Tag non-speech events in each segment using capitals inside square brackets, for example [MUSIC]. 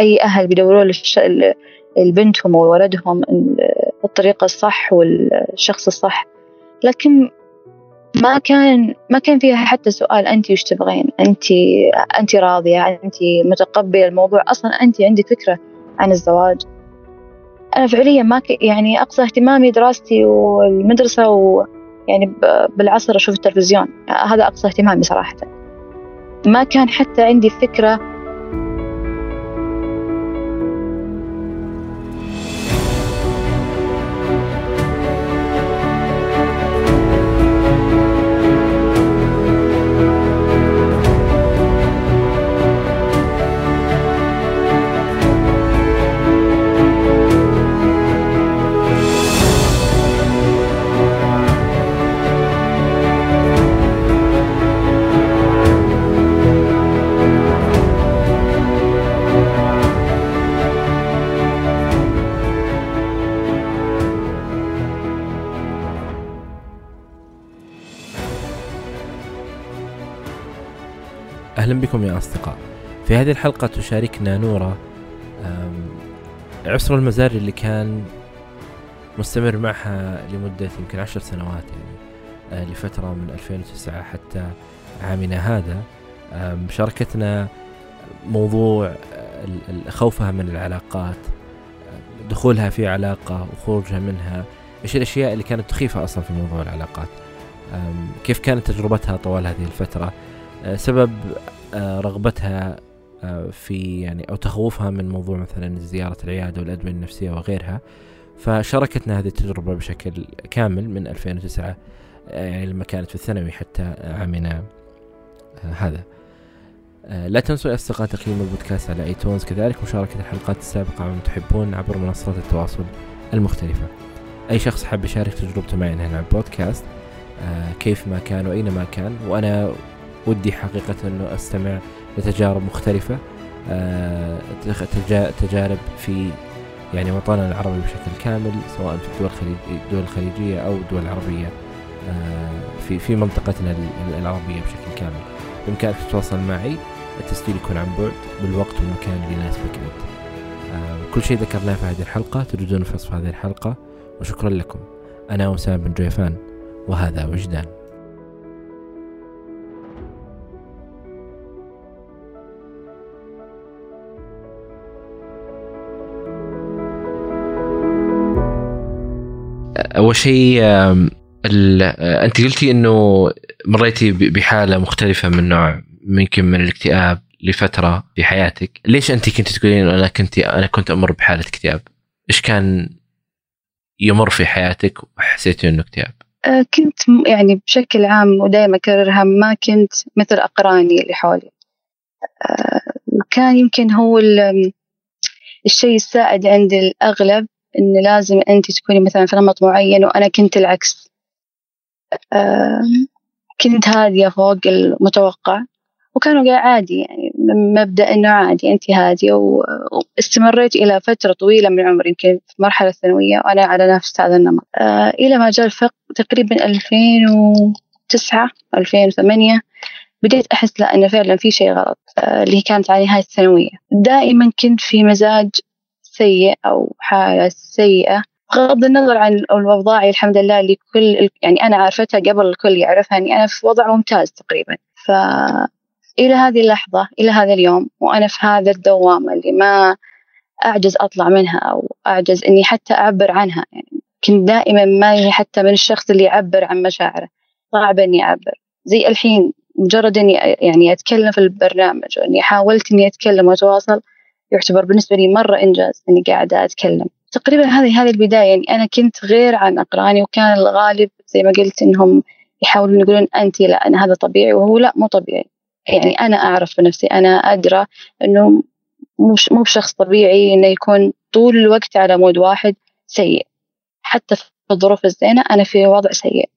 أي أهل بيدوروا. لبنتهم أو ولدهم الطريقة الصح والشخص الصح. لكن ما كان ما كان فيها حتى سؤال أنت وش تبغين؟ أنت أنت راضية؟ أنت متقبلة الموضوع؟ أصلا أنت عندك فكرة عن الزواج. أنا فعليا ما ك... يعني أقصى اهتمامي دراستي والمدرسة ويعني بالعصر أشوف التلفزيون. هذا أقصى اهتمامي صراحة. ما كان حتى عندي فكرة أهلا بكم يا أصدقاء. في هذه الحلقة تشاركنا نورة عسر المزار اللي كان مستمر معها لمدة يمكن عشر سنوات يعني آه، لفترة من 2009 حتى عامنا هذا. شاركتنا موضوع خوفها من العلاقات دخولها في علاقة وخروجها منها إيش الأشياء اللي كانت تخيفها أصلا في موضوع العلاقات؟ كيف كانت تجربتها طوال هذه الفترة؟ سبب آه، رغبتها آه، في يعني أو تخوفها من موضوع مثلا زيارة العيادة والادويه النفسية وغيرها. فشاركتنا هذه التجربة بشكل كامل من 2009 آه، يعني لما كانت في الثانوي حتى عامنا هذا. لا تنسوا يا أصدقاء تقييم البودكاست على آيتونز. كذلك مشاركة الحلقات السابقة من تحبون عبر منصات التواصل المختلفة. أي شخص حاب يشارك تجربته معي هنا على البودكاست كيف ما كان وأينما كان وأنا ودي حقيقة أنه أستمع لتجارب مختلفة آه، تجارب في يعني وطننا العربي بشكل كامل سواء في الدول الدول الخليجية أو الدول العربية آه، في في منطقتنا العربية بشكل كامل. بإمكانك تتواصل معي التسجيل يكون عن بعد بالوقت والمكان اللي يناسبك أنت. آه، كل شيء ذكرناه في هذه الحلقة تجدون في وصف هذه الحلقة وشكرا لكم. أنا وسام بن جويفان وهذا وجدان. أول شيء أنت قلتي إنه مريتي بحالة مختلفة من نوع ممكن من الاكتئاب لفترة في حياتك. ليش أنت كنت تقولين أنا كنت أنا كنت أمر بحالة اكتئاب؟ إيش كان يمر في حياتك وحسيتي إنه اكتئاب؟ أه، كنت يعني بشكل عام ودائما أكررها ما كنت مثل أقراني اللي حولي. أه، كان يمكن هو الشيء السائد عند الأغلب إن لازم أنت تكوني مثلا في نمط معين وأنا كنت العكس. كنت هادية فوق المتوقع. وكانوا عادي يعني مبدأ إنه عادي أنت هادية. واستمريت إلى فترة طويلة من عمري يمكن في المرحلة الثانوية وأنا على نفس هذا النمط. آه، إلى ما جاء الفقر تقريبا 2009 2008 بديت أحس لا أنه فعلا في شيء غلط آه، اللي كانت على نهاية الثانوية. دائما كنت في مزاج سيء أو حالة سيئة. بغض النظر عن الأوضاع الحمد لله اللي كل يعني أنا عرفتها قبل الكل يعرفها أني أنا في وضع ممتاز تقريبا. ف إلى هذه اللحظة إلى هذا اليوم وأنا في هذا الدوامة اللي ما أعجز أطلع منها أو أعجز إني حتى أعبر عنها. يعني كنت دائما ما هي حتى من الشخص اللي يعبر عن مشاعره. صعب إني أعبر. زي الحين مجرد إني يعني أتكلم في البرنامج وإني حاولت إني أتكلم وأتواصل يعتبر بالنسبة لي مرة إنجاز إني قاعدة أتكلم. تقريبا هذه هذه البداية يعني أنا كنت غير عن أقراني وكان الغالب زي ما قلت إنهم يحاولون يقولون أنت لا أنا هذا طبيعي وهو لا مو طبيعي. يعني أنا أعرف بنفسي أنا أدرى إنه مش مو بشخص طبيعي إنه يكون طول الوقت على مود واحد سيء. حتى في الظروف الزينة أنا في وضع سيء.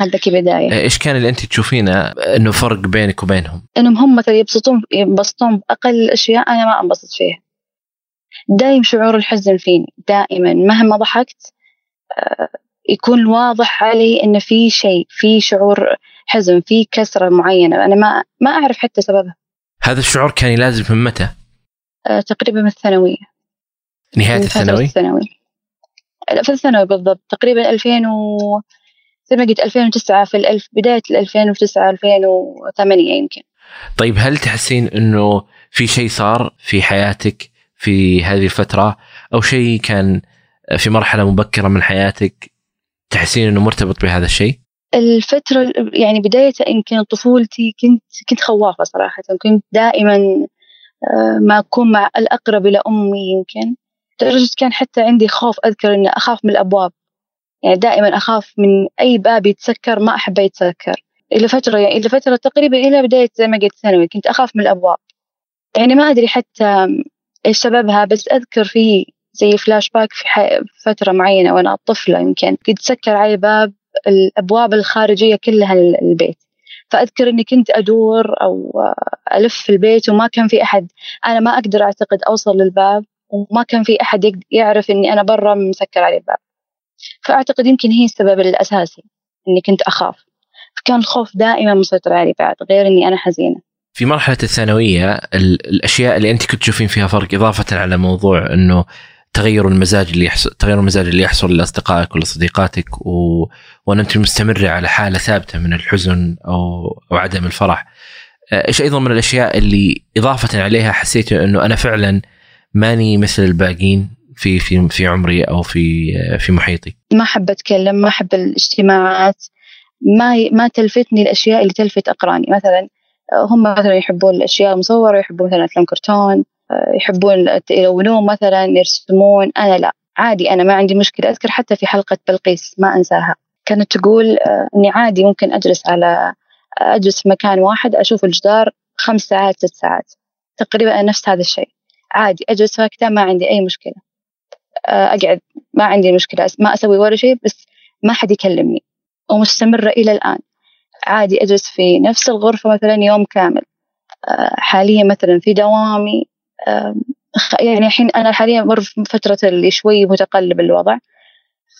هذا كبدايه إيش كان اللي أنت تشوفينه؟ إنه فرق بينك وبينهم؟ إنهم هم مثلا يبسطون ينبسطون باقل الاشياء أنا ما أنبسط فيها. دايم شعور الحزن فيني دائما. مهما ضحكت آه، يكون واضح علي ان في شيء في شعور حزن في كسرة معينة. أنا ما ما أعرف حتى سببها. هذا الشعور كان يلازم من متى؟ آه، تقريبا من الثانوية. نهاية الثانوي؟ الثانوي. في الثانوي بالضبط. تقريبا 2000 و زي ما قلت 2009 في الألف بداية 2009 2008 يمكن. طيب هل تحسين إنه في شيء صار في حياتك في هذه الفترة؟ أو شيء كان في مرحلة مبكرة من حياتك تحسين إنه مرتبط بهذا الشيء؟ الفترة يعني بداية يمكن طفولتي كنت كنت خوافة صراحة. كنت دائما آه، ما أكون مع الأقرب إلى أمي يمكن. لدرجة كان حتى عندي خوف أذكر إني أخاف من الأبواب. يعني دائما أخاف من أي باب يتسكر ما أحب يتسكر. إلى فترة يعني إلى فترة تقريبا إلى بداية زي ما قلت ثانوي كنت أخاف من الأبواب. يعني ما أدري حتى إيش سببها بس أذكر في زي فلاش باك في فترة معينة وأنا طفلة يمكن كنت سكر علي باب الأبواب الخارجية كلها للبيت. فأذكر إني كنت أدور أو ألف في البيت وما كان في أحد. أنا ما أقدر أعتقد أوصل للباب وما كان في أحد يعرف إني أنا برا مسكر علي الباب. فأعتقد يمكن هي السبب الأساسي إني كنت أخاف. فكان الخوف دائما مسيطر علي بعد غير إني أنا حزينة. في مرحلة الثانوية الأشياء اللي أنت كنت تشوفين فيها فرق إضافة على موضوع أنه تغير المزاج اللي يحصل تغير المزاج اللي يحصل لأصدقائك ولصديقاتك و... وأن أنت مستمرة على حالة ثابتة من الحزن أو أو عدم الفرح. آه، إيش أيضا من الأشياء اللي إضافة عليها حسيت إنه أنا فعلا ماني مثل الباقين في في في عمري أو في آه، في محيطي. ما احب أتكلم ما احب الاجتماعات ما ما تلفتني الأشياء اللي تلفت أقراني. مثلا آه، هم مثلا يحبون الأشياء المصورة يحبون مثلا أفلام كرتون يحبون يلونون مثلا يرسمون. أنا لا عادي أنا ما عندي مشكلة. أذكر حتى في حلقة بلقيس ما أنساها. كانت تقول آه، إني عادي ممكن أجلس على أجلس في مكان واحد أشوف الجدار خمس ساعات ست ساعات. تقريبا نفس هذا الشيء. عادي أجلس ساكتة ما عندي أي مشكلة. أقعد ما عندي مشكلة ما أسوي ولا شيء بس ما حد يكلمني ومستمرة إلى الآن. عادي أجلس في نفس الغرفة مثلا يوم كامل. آه، حاليا مثلا في دوامي يعني الحين أنا حاليا مر في فترة اللي شوي متقلب الوضع.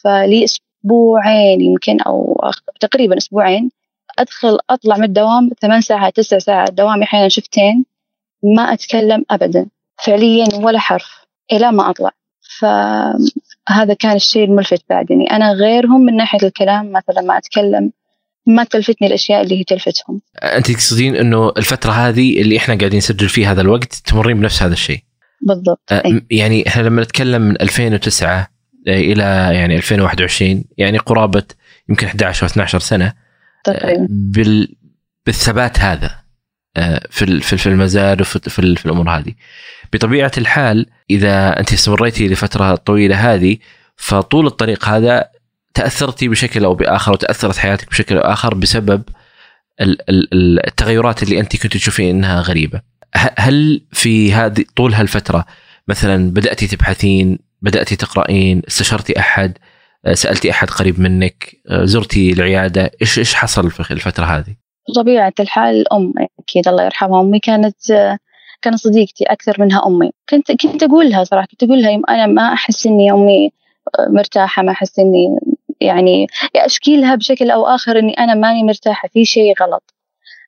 فلي أسبوعين يمكن أو تقريبا أسبوعين أدخل أطلع من الدوام ثمان ساعات تسع ساعات. دوامي أحيانا شفتين ما أتكلم أبدا. فعليا ولا حرف إلى ما أطلع. فهذا كان الشيء الملفت بعد يعني أنا غيرهم من ناحية الكلام مثلا ما أتكلم ما تلفتني الأشياء اللي هي تلفتهم. أنت تقصدين إنه الفترة هذه اللي إحنا قاعدين نسجل فيها هذا الوقت تمرين بنفس هذا الشيء. بالضبط. أه يعني إحنا لما نتكلم من 2009 آه، إلى يعني 2021 يعني قرابة يمكن 11 أو 12 سنة تقريبا بال بالثبات هذا آه، في في المزاد وفي في الأمور هذه. بطبيعة الحال إذا أنت استمريتي لفترة طويلة هذه فطول الطريق هذا تأثرتي بشكل أو بآخر وتأثرت حياتك بشكل أو آخر بسبب التغيرات اللي أنت كنت تشوفين إنها غريبة. هل في هذه طول هالفترة مثلا بدأتي تبحثين، بدأتي تقرأين، استشرتي أحد، سألتي أحد قريب منك، زرتي العيادة، إيش إيش حصل في الفترة هذه؟ بطبيعة الحال الام أكيد الله يرحمها أمي كانت كانت صديقتي أكثر منها أمي، كنت كنت أقول لها صراحة كنت أقول لها أنا ما أحس إني أمي مرتاحة ما أحس إني يعني أشكيلها بشكل أو آخر إني أنا ماني مرتاحة في شيء غلط.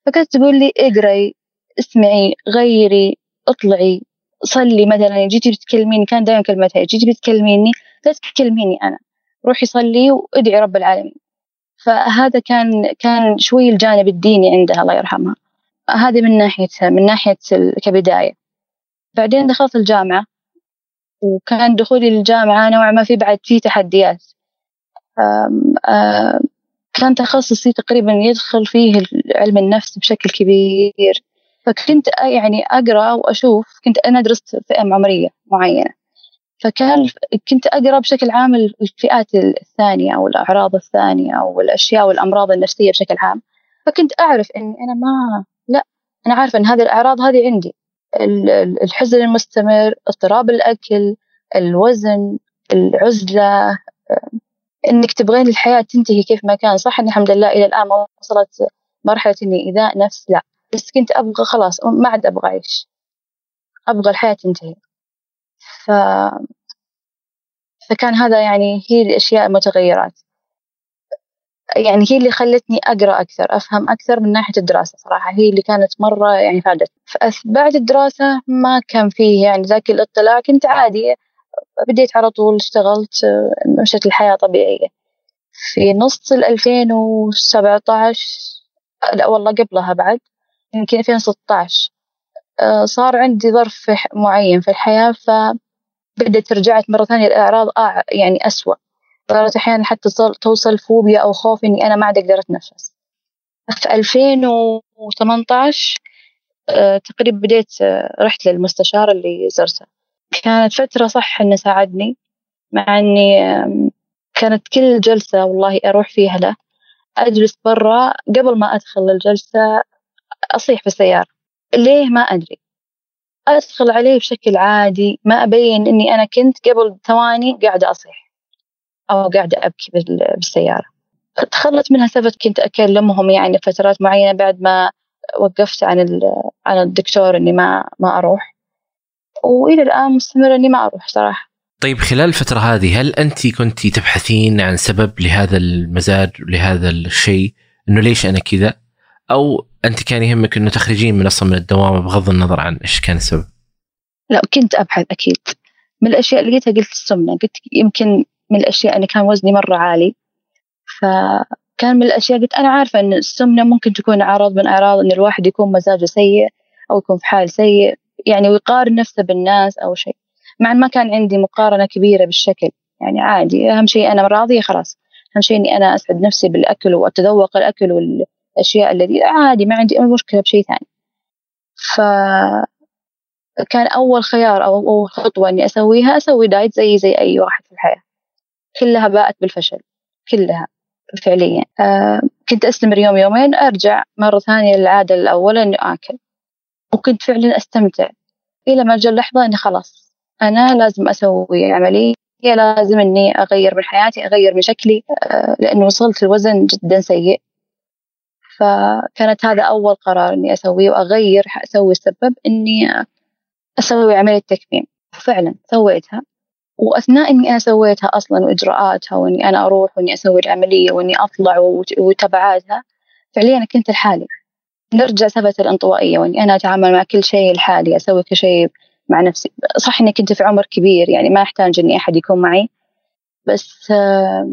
فكانت تقول لي اقرأي اسمعي غيري اطلعي صلي مثلا. جيتي بتكلميني كان دائما كلمتها جيتي بتكلميني لا تكلميني أنا. روحي صلي وادعي رب العالمين. فهذا كان كان شوي الجانب الديني عندها الله يرحمها. هذه من ناحيتها من ناحية كبداية. بعدين دخلت الجامعة وكان دخولي للجامعة نوعا ما في بعد في تحديات. كان تخصصي تقريبا يدخل فيه علم النفس بشكل كبير. فكنت يعني أقرأ وأشوف كنت أنا درست فئة عمرية معينة. فكان كنت أقرأ بشكل عام الفئات الثانية أو الأعراض الثانية أو الأشياء والأمراض النفسية بشكل عام. فكنت أعرف إني أنا ما أنا عارفة إن هذه الأعراض هذه عندي. الحزن المستمر اضطراب الأكل الوزن العزلة إنك تبغين الحياة تنتهي كيف ما كان. صح إن الحمد لله إلى الآن ما وصلت مرحلة إني ايذاء نفس لا. بس كنت أبغى خلاص ما عاد أبغى أعيش. أبغى الحياة تنتهي. ف فكان هذا يعني هي الأشياء المتغيرات. يعني هي اللي خلتني أقرأ أكثر أفهم أكثر من ناحية الدراسة صراحة. هي اللي كانت مرة يعني فادت بعد الدراسة ما كان فيه يعني ذاك الاطلاع كنت عادي. بديت على طول اشتغلت مشت الحياة طبيعية. في نص ال 2017 لا والله قبلها بعد يمكن 2016 آه، صار عندي ظرف معين في الحياة فبدأت رجعت مرة ثانية الأعراض يعني أسوأ. صارت أحيانا حتى توصل فوبيا أو خوف إني أنا ما عاد أقدر أتنفس. في 2018 آه، تقريبا بديت آه، رحت للمستشار اللي زرته. كانت فترة صح إنه ساعدني مع إني كانت كل جلسة والله أروح فيها له أجلس برا قبل ما أدخل الجلسة أصيح في السيارة. ليه ما أدري. أدخل عليه بشكل عادي ما أبين إني أنا كنت قبل ثواني قاعدة أصيح. أو قاعدة أبكي بالسيارة. تخلت منها سبت كنت أكلمهم يعني فترات معينة بعد ما وقفت عن عن الدكتور إني ما ما أروح. وإلى الآن مستمرة إني ما أروح صراحة. طيب خلال الفترة هذه هل أنت كنت تبحثين عن سبب لهذا المزاج لهذا الشيء؟ إنه ليش أنا كذا؟ أو أنت كان يهمك إنه تخرجين من أصلا من الدوامة بغض النظر عن إيش كان السبب؟ لا كنت أبحث أكيد. من الأشياء اللي لقيتها قلت السمنة. قلت يمكن من الأشياء أني كان وزني مرة عالي. فكان من الأشياء قلت أنا عارفة أن السمنة ممكن تكون عرض من أعراض أن الواحد يكون مزاجه سيء أو يكون في حال سيء يعني ويقارن نفسه بالناس أو شيء. مع ما كان عندي مقارنة كبيرة بالشكل يعني عادي. أهم شيء أنا راضية خلاص. أهم شيء إني أنا أسعد نفسي بالأكل وأتذوق الأكل والأشياء التي عادي ما عندي أي مشكلة بشيء ثاني. ف كان أول خيار أو أول خطوة إني أسويها أسوي دايت زي زي أي واحد في الحياة. كلها باءت بالفشل كلها فعليا. آه كنت أستمر يوم يومين أرجع مرة ثانية للعادة الأولى إني آكل. وكنت فعلا أستمتع. إلى ما جاء اللحظة إني خلاص أنا لازم أسوي عملية لازم إني أغير من حياتي أغير من شكلي آه، لأنه وصلت لوزن جدا سيء. فكانت هذا أول قرار إني أسويه وأغير أسوي السبب إني أسوي عملية تكميم. فعلا سويتها. وأثناء إني أنا سويتها أصلا وإجراءاتها وإني أنا أروح وإني أسوي العملية وإني أطلع وتبعاتها فعليا كنت لحالي. نرجع سالفة الانطوائية وإني أنا أتعامل مع كل شيء لحالي أسوي كل شيء مع نفسي. صح إني كنت في عمر كبير يعني ما أحتاج إني أحد يكون معي بس آه،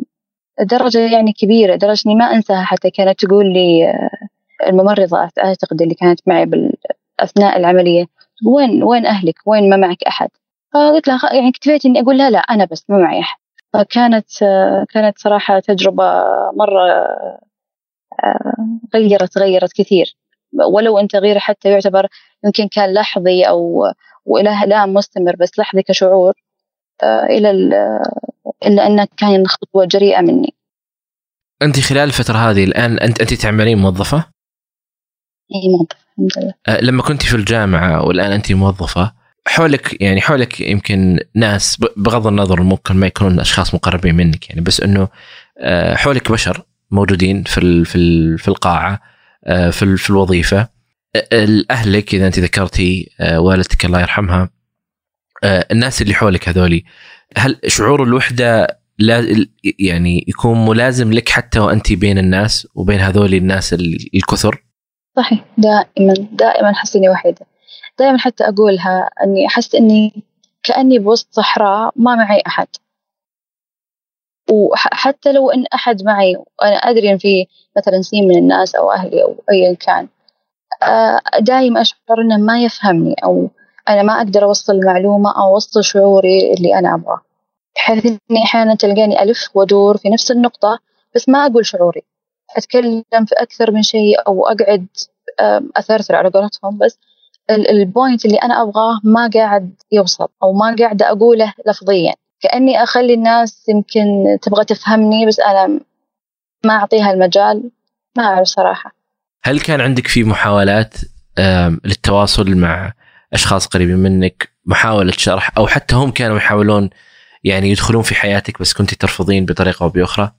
درجة يعني كبيرة درجة إني ما أنساها حتى كانت تقول لي آه، الممرضة أعتقد اللي كانت معي أثناء العملية وين وين أهلك؟ وين ما معك أحد؟ فقلت لها يعني اكتفيت إني أقول لها لا أنا بس ما معي أحد. فكانت آه، كانت صراحة تجربة مرة غيرت غيرت كثير. ولو أن تغيير حتى يعتبر يمكن كان لحظي أو وإلى الآن مستمر بس لحظي كشعور آه، إلى إلا أنها كان خطوة جريئة مني. أنت خلال الفترة هذه الآن أنت أنت تعملين موظفة؟ إي موظفة الحمد لله. آه، لما كنت في الجامعة والآن أنت موظفة حولك يعني حولك يمكن ناس بغض النظر ممكن ما يكونون أشخاص مقربين منك يعني بس إنه آه، حولك بشر موجودين في في في القاعة في في الوظيفة أهلك إذا أنت ذكرتي آه، والدتك الله يرحمها آه، الناس اللي حولك هذولي هل شعور الوحدة لا يعني يكون ملازم لك حتى وأنت بين الناس وبين هذول الناس الكثر؟ صحيح دائما دائما احس اني وحيدة دائما حتى أقولها إني أحس إني كأني بوسط صحراء ما معي أحد. وحتى لو إن أحد معي وأنا أدري إن في مثلا سين من الناس أو أهلي أو ايا كان آه، دايم أشعر إنه ما يفهمني أو أنا ما أقدر أوصل المعلومة أو أوصل شعوري اللي أنا أبغاه. بحيث إني أحيانا تلقاني ألف وأدور في نفس النقطة بس ما أقول شعوري. أتكلم في أكثر من شيء أو أقعد أثرثر على قولتهم بس البوينت اللي أنا أبغاه ما قاعد يوصل أو ما قاعدة أقوله لفظيا. كأني أخلي الناس يمكن تبغى تفهمني بس أنا ما أعطيها المجال. ما أعرف صراحة. هل كان عندك في محاولات للتواصل مع أشخاص قريبين منك؟ محاولة شرح أو حتى هم كانوا يحاولون يعني يدخلون في حياتك بس كنت ترفضين بطريقة أو بأخرى؟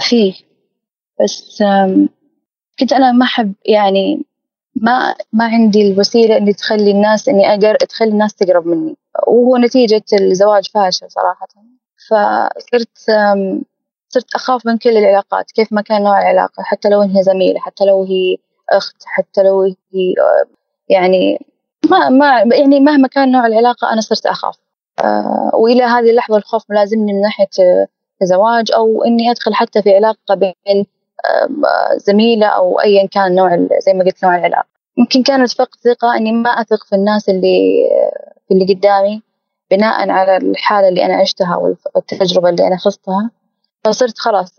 في. بس كنت أنا ما أحب يعني ما ما عندي الوسيلة اللي تخلي الناس إني أقدر تخلي الناس تقرب مني. وهو نتيجة الزواج فاشل صراحة. فصرت صرت أخاف من كل العلاقات كيف ما كان نوع العلاقة حتى لو هي زميلة حتى لو هي أخت حتى لو هي يعني ما ما يعني مهما كان نوع العلاقة أنا صرت أخاف. آه، وإلى هذه اللحظة الخوف ملازمني من ناحية زواج أو إني أدخل حتى في علاقة بين زميلة أو أيا كان نوع زي ما قلت نوع العلاقة. يمكن كانت فقد ثقة إني ما أثق في الناس اللي في اللي قدامي بناء على الحالة اللي أنا عشتها والتجربة اللي أنا خضتها. فصرت خلاص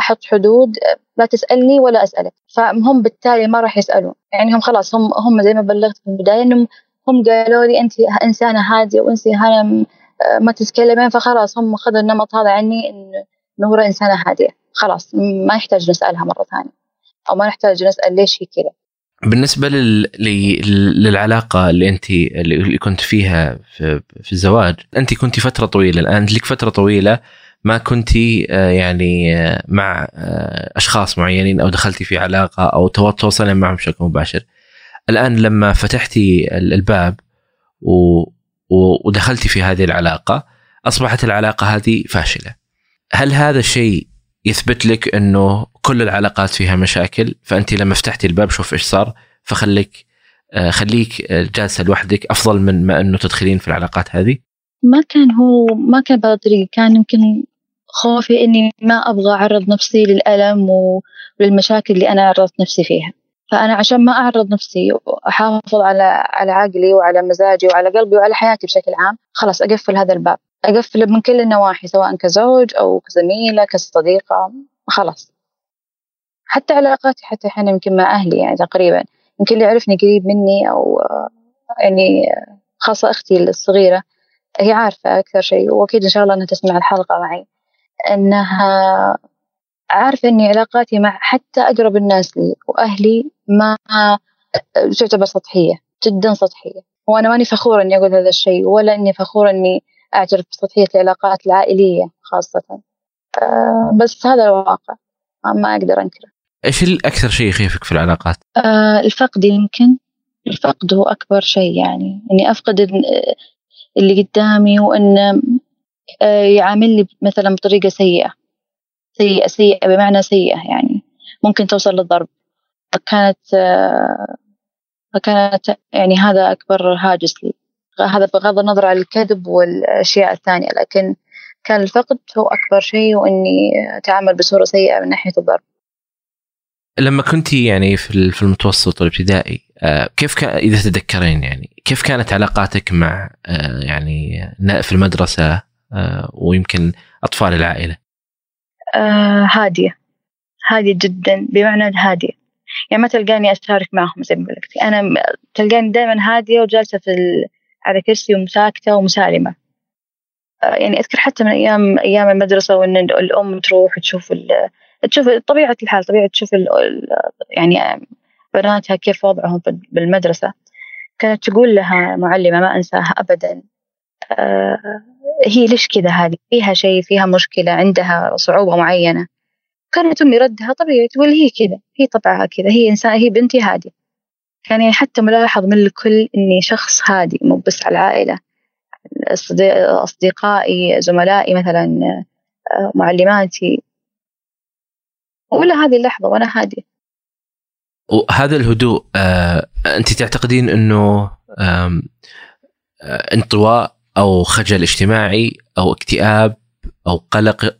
أحط حدود لا تسألني ولا أسألك. فهم بالتالي ما راح يسألون. يعني هم خلاص هم هم زي ما بلغت في البداية إنهم هم قالوا لي أنت إنسانة هادية وأنت هنا ما تتكلمين. فخلاص هم خذوا النمط هذا عني إن نورة إنسانة هادية. خلاص ما يحتاج نسألها مرة ثانية أو ما نحتاج نسأل ليش هي كذا. بالنسبة لل... للعلاقة اللي أنت اللي كنت فيها في, في الزواج أنت كنت فترة طويلة الآن لك فترة طويلة ما كنت آه، يعني آه، مع آه، أشخاص معينين أو دخلتي في علاقة أو تواصلين معهم بشكل مباشر. الآن لما فتحتي الباب و... ودخلتي في هذه العلاقة أصبحت العلاقة هذه فاشلة. هل هذا الشيء يثبت لك إنه كل العلاقات فيها مشاكل فأنت لما فتحتي الباب شوف إيش صار فخليك آه، خليك جالسة لوحدك أفضل من ما إنه تدخلين في العلاقات هذه. ما كان هو ما كان بهذه الطريقة كان يمكن خوفي إني ما أبغى أعرض نفسي للألم وللمشاكل اللي أنا عرضت نفسي فيها. فأنا عشان ما أعرض نفسي وأحافظ على على عقلي وعلى مزاجي وعلى قلبي وعلى حياتي بشكل عام خلاص أقفل هذا الباب. أقفل من كل النواحي سواء كزوج أو كزميلة كصديقة خلاص. حتى علاقاتي حتى الحين يمكن مع أهلي يعني تقريبا. يمكن اللي يعرفني قريب مني أو يعني خاصة أختي الصغيرة هي عارفة أكثر شيء وأكيد إن شاء الله أنها تسمع الحلقة معي. أنها عارفة إني علاقاتي مع حتى أقرب الناس لي وأهلي ما تعتبر سطحية جدا سطحية. وأنا ماني فخورة إني أقول هذا الشيء ولا إني فخورة إني أعترف بسطحية العلاقات العائلية خاصة. أه بس هذا الواقع. ما أقدر أنكره. إيش الأكثر شيء يخيفك في العلاقات؟ أه الفقد يمكن. الفقد هو أكبر شيء يعني. إني أفقد اللي قدامي وإن أه يعاملني مثلا بطريقة سيئة. سيئة سيئة بمعنى سيئة يعني. ممكن توصل للضرب. فكانت فكانت يعني هذا أكبر هاجس لي. هذا بغض النظر عن الكذب والأشياء الثانية لكن كان الفقد هو أكبر شيء وإني أتعامل بصورة سيئة من ناحية الضرب. لما كنت يعني في المتوسط والابتدائي آه، كيف كان إذا تتذكرين يعني كيف كانت علاقاتك مع آه، يعني في المدرسة آه، ويمكن أطفال العائلة؟ هادية. هادية جدا بمعنى هاديه يعني ما تلقاني أشارك معهم زي ما قلت أنا تلقاني دائما هادية وجالسة في على كرسي ومساكتة ومسالمة. آه، يعني أذكر حتى من أيام أيام المدرسة وإن الأم تروح تشوف تشوف طبيعة الحال طبيعة تشوف يعني بناتها كيف وضعهم بالمدرسة. كانت تقول لها معلمة ما أنساها أبدا آه هي ليش كذا هذه؟ فيها شيء فيها مشكلة عندها صعوبة معينة. كانت أمي ردها طبيعي تقول هي كذا هي طبعها كذا هي إنسان هي بنتي هادية كان يعني حتى ملاحظ من الكل إني شخص هادي مو بس على العائلة. أصدقائي زملائي مثلا آه، معلماتي. ولا هذه اللحظة وأنا هادي وهذا الهدوء آه، أنت تعتقدين أنه آه، انطواء أو خجل اجتماعي أو اكتئاب أو قلق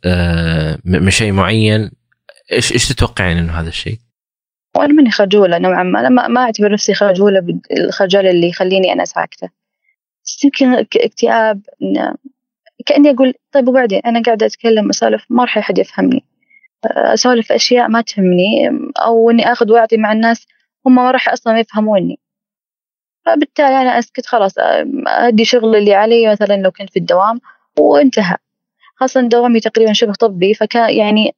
من شيء معين إيش إيش تتوقعين إنه هذا الشيء؟ وأنا ماني خجولة نوعا ما. أنا ما أعتبر نفسي خجولة الخجل اللي يخليني أنا ساكتة. بس يمكن اكتئاب كأني أقول طيب وبعدين؟ أنا قاعدة أتكلم أسولف ما راح أحد يفهمني. أسولف أشياء ما تهمني أو إني آخذ وأعطي مع الناس هم ما راح أصلا يفهموني. فبالتالي أنا أسكت خلاص أدي شغل اللي علي مثلا لو كنت في الدوام وانتهى. خاصة دوامي تقريبا شبه طبي فكان يعني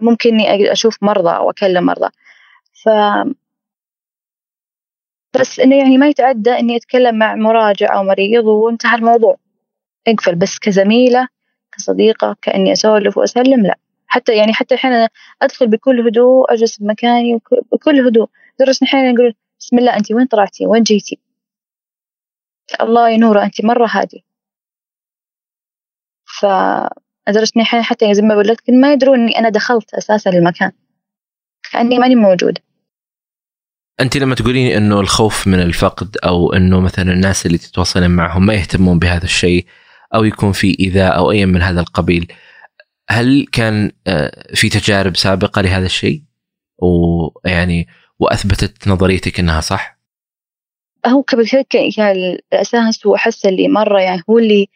ممكن إني أشوف مرضى أو أكلم مرضى. ف بس إنه يعني ما يتعدى إني أتكلم مع مراجع أو مريض وانتهى الموضوع. أقفل بس كزميلة كصديقة كإني أسولف وأسلم لا. حتى يعني حتى الحين أدخل بكل هدوء أجلس بمكاني بكل هدوء. لدرجه الحين أقول بسم الله انت وين طلعتي؟ وين جيتي؟ الله يا نورة انت مرة هادي ف لدرجة إني حتى زي ما بقول لك ما يدرون إني أنا دخلت أساسا المكان. كأني ماني موجودة. أنت لما تقولين إنه الخوف من الفقد أو إنه مثلا الناس اللي تتواصلين معهم ما يهتمون بهذا الشيء أو يكون في إيذاء أو أي من هذا القبيل هل كان آه، في تجارب سابقة لهذا الشيء؟ ويعني وأثبتت نظريتك إنها صح؟ هو قبل يعني الأساس هو اللي مرة يعني هو اللي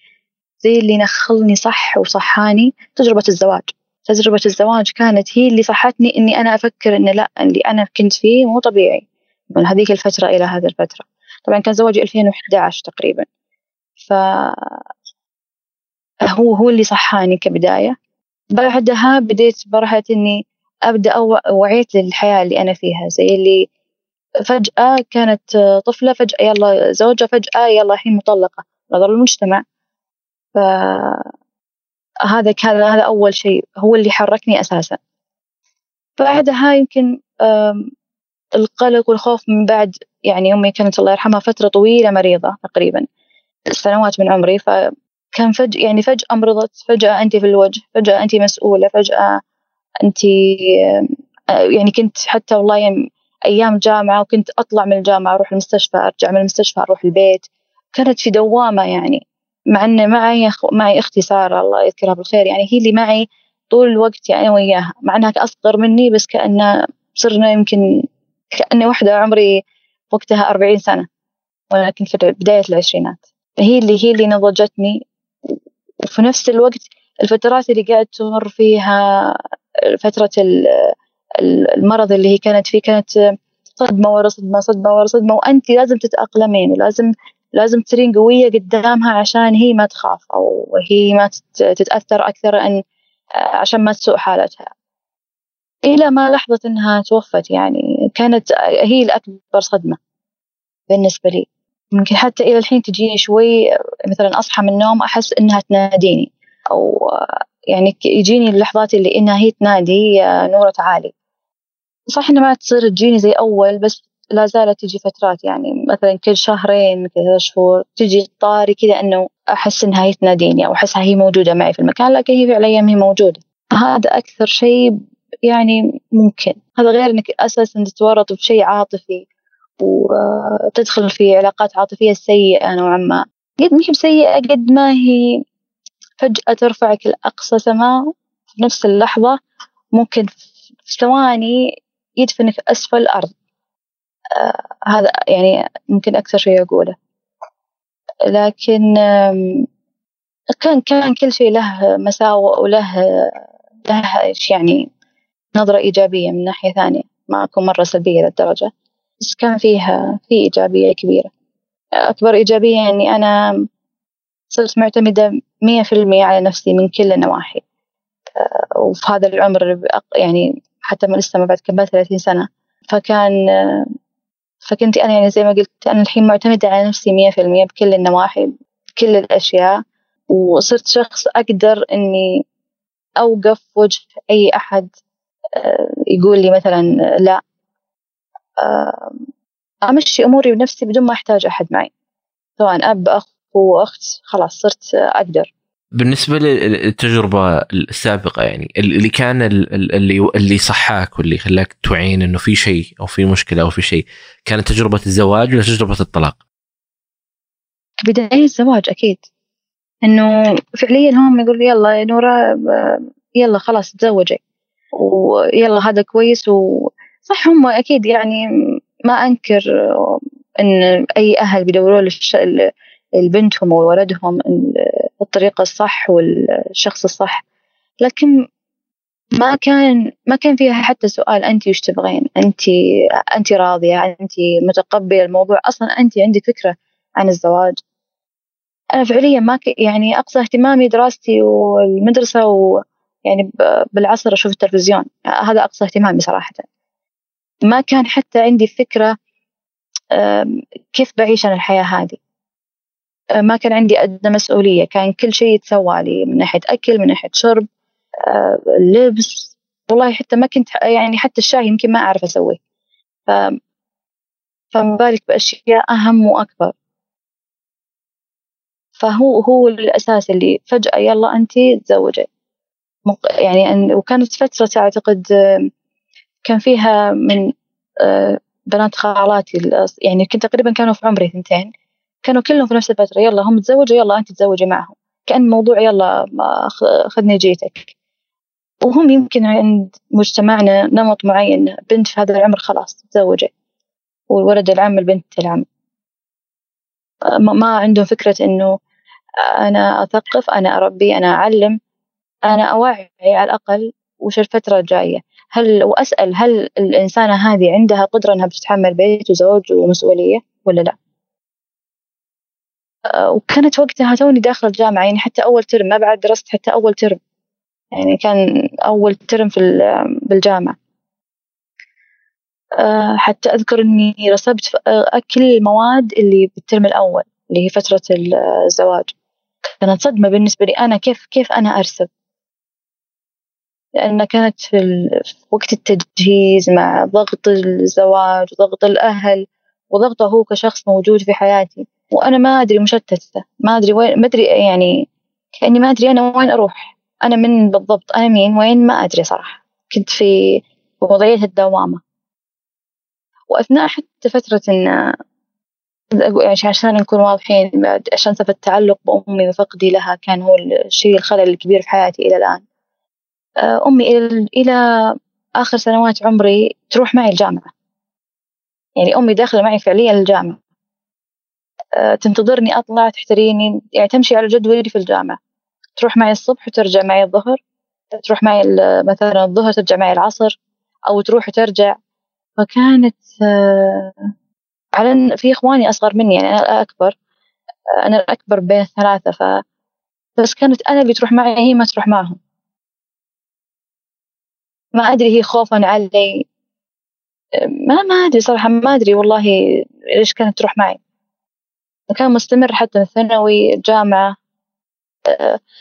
زي اللي نخلني صح وصحاني تجربة الزواج. تجربة الزواج كانت هي اللي صحتني إني أنا أفكر إن لا اللي أنا كنت فيه مو طبيعي من هذيك الفترة إلى هذه الفترة. طبعا كان زواجي 2011 تقريبا. ف هو هو اللي صحاني كبداية. بعدها بديت مرحلة إني أبدأ وعيت للحياة اللي أنا فيها. زي اللي فجأة كانت طفلة فجأة يلا زوجة فجأة يلا الحين مطلقة. نظر المجتمع. ف هذا كان هذا أول شيء هو اللي حركني أساسا. بعدها يمكن القلق والخوف من بعد يعني أمي كانت الله يرحمها فترة طويلة مريضة تقريبا سنوات من عمري. فكان فجأة يعني فجأة مرضت فجأة أنت في الوجه فجأة أنت مسؤولة فجأة أنت يعني كنت حتى والله يعني أيام جامعة وكنت أطلع من الجامعة أروح المستشفى أرجع من المستشفى أروح البيت. كانت في دوامة يعني. مع أن معي معي أختي سارة الله يذكرها بالخير يعني هي اللي معي طول الوقت يعني وياها مع أنها أصغر مني بس كأن صرنا يمكن كأني واحدة عمري وقتها أربعين سنة ولكن في بداية العشرينات. هي اللي هي اللي نضجتني وفي نفس الوقت الفترات اللي قاعد تمر فيها فترة المرض اللي هي كانت فيه كانت صدمة ورا صدمة صدمة ورا صدمة وأنت لازم تتأقلمين ولازم لازم تصيرين قوية قدامها عشان هي ما تخاف أو هي ما تتأثر أكثر أن عشان ما تسوء حالتها. إلى ما لحظة إنها توفت يعني كانت هي الأكبر صدمة بالنسبة لي. ممكن حتى إلى الحين تجيني شوي مثلا أصحى من النوم أحس إنها تناديني أو يعني يجيني اللحظات اللي إنها هي تنادي نورة تعالي صح إنها ما تصير تجيني زي أول بس لا زالت تجي فترات يعني مثلا كل شهرين كذا شهور تجي طاري كذا إنه أحس إنها هي تناديني أو احسها هي موجودة معي في المكان لكن هي في الأيام هي موجودة. هذا أكثر شيء يعني ممكن. هذا غير إنك أساسا تتورط بشيء عاطفي وتدخل في علاقات عاطفية سيئة نوعا ما. قد ما هي بسيئه قد ما هي فجأة ترفعك لأقصى سماء في نفس اللحظة ممكن في ثواني يدفنك أسفل الأرض. آه، هذا يعني ممكن أكثر شيء أقوله. لكن كان كان كل شيء له مساوئ وله له يعني نظرة إيجابية من ناحية ثانية. ما أكون مرة سلبية للدرجة بس كان فيها في إيجابية كبيرة. أكبر إيجابية إني أنا صرت معتمدة مية في المية على نفسي من كل النواحي. آه، وفي هذا العمر يعني حتى ما لسه ما بعد كملت ثلاثين سنة. فكان فكنت أنا يعني زي ما قلت أنا الحين معتمدة على نفسي مية في المية بكل النواحي بكل الأشياء وصرت شخص أقدر إني أوقف وجه أي أحد آه، يقول لي مثلا لا آه، أمشي أموري بنفسي بدون ما أحتاج أحد معي. سواء أب أخ وأخت خلاص صرت أقدر. بالنسبة للتجربة السابقة يعني اللي كان اللي اللي صحاك واللي خلاك توعين إنه في شيء أو في مشكلة أو في شيء كانت تجربة الزواج ولا تجربة الطلاق؟ بداية الزواج أكيد إنه فعليا هم يقول يلا يا نورا يلا خلاص تزوجي ويلا هذا كويس وصح هم أكيد يعني ما أنكر إن أي أهل بيدوروا لبنتهم وولدهم الطريقة الصح والشخص الصح. لكن ما كان ما كان فيها حتى سؤال أنت وش تبغين؟ أنت أنت راضية؟ أنت متقبلة الموضوع؟ أصلا أنت عندك فكرة عن الزواج. أنا فعليا ما ك... يعني أقصى اهتمامي دراستي والمدرسة ويعني بالعصر أشوف التلفزيون. هذا أقصى اهتمامي صراحة. ما كان حتى عندي فكرة كيف بعيش أنا الحياة هذه. ما كان عندي أدنى مسؤولية. كان كل شيء يتسوى لي من ناحية أكل من ناحية شرب آه، لبس والله حتى ما كنت يعني حتى الشاي يمكن ما أعرف أسويه. ف فما بالك بأشياء أهم وأكبر. فهو هو الأساس اللي فجأة يلا أنت تزوجي. يعني وكانت فترة أعتقد كان فيها من آه، بنات خالاتي يعني كنت تقريبا كانوا في عمري ثنتين كانوا كلهم في نفس الفترة. يلا هم تزوجوا يلا أنت تزوجي معهم. كأن موضوع يلا خذني جيتك. وهم يمكن عند مجتمعنا نمط معين بنت في هذا العمر خلاص تزوجت والولد العم البنت العم. ما عندهم فكرة إنه أنا أثقف أنا أربي أنا أعلم أنا أوعي على الأقل وش الفترة الجاية. هل وأسأل هل الإنسانة هذه عندها قدرة إنها بتتحمل بيت وزوج ومسؤولية ولا لا؟ آه، وكانت وقتها توني داخل الجامعة يعني حتى أول ترم ما بعد درست حتى أول ترم يعني كان أول ترم في بالجامعة. آه، حتى أذكر إني رسبت كل المواد اللي بالترم الأول اللي هي فترة الزواج. كانت صدمة بالنسبة لي أنا كيف كيف أنا أرسب؟ لأن كانت في, وقت التجهيز مع ضغط الزواج وضغط الأهل وضغطه هو كشخص موجود في حياتي. وأنا ما أدري مشتتة. ما أدري وين ما أدري يعني كأني ما أدري أنا وين أروح. أنا من بالضبط أنا مين وين ما أدري صراحة. كنت في وضعية الدوامة. وأثناء حتى فترة إن يعني عشان نكون واضحين عشان سبب التعلق بأمي وفقدي لها كان هو الشيء الخلل الكبير في حياتي إلى الآن. آه، أمي إلى آخر سنوات عمري تروح معي الجامعة. يعني أمي داخلة معي فعليا الجامعة. تنتظرني أطلع تحتريني. يعني تمشي على جدولي في الجامعة. تروح معي الصبح وترجع معي الظهر. تروح معي مثلا الظهر ترجع معي العصر. أو تروح وترجع. فكانت آه، على في إخواني أصغر مني يعني أنا الأكبر. أنا الأكبر بين الثلاثة ف بس كانت أنا اللي تروح معي هي ما تروح معهم. ما أدري هي خوفا علي. ما ما أدري صراحة ما أدري والله ليش كانت تروح معي. كان مستمر حتى الثانوي الجامعة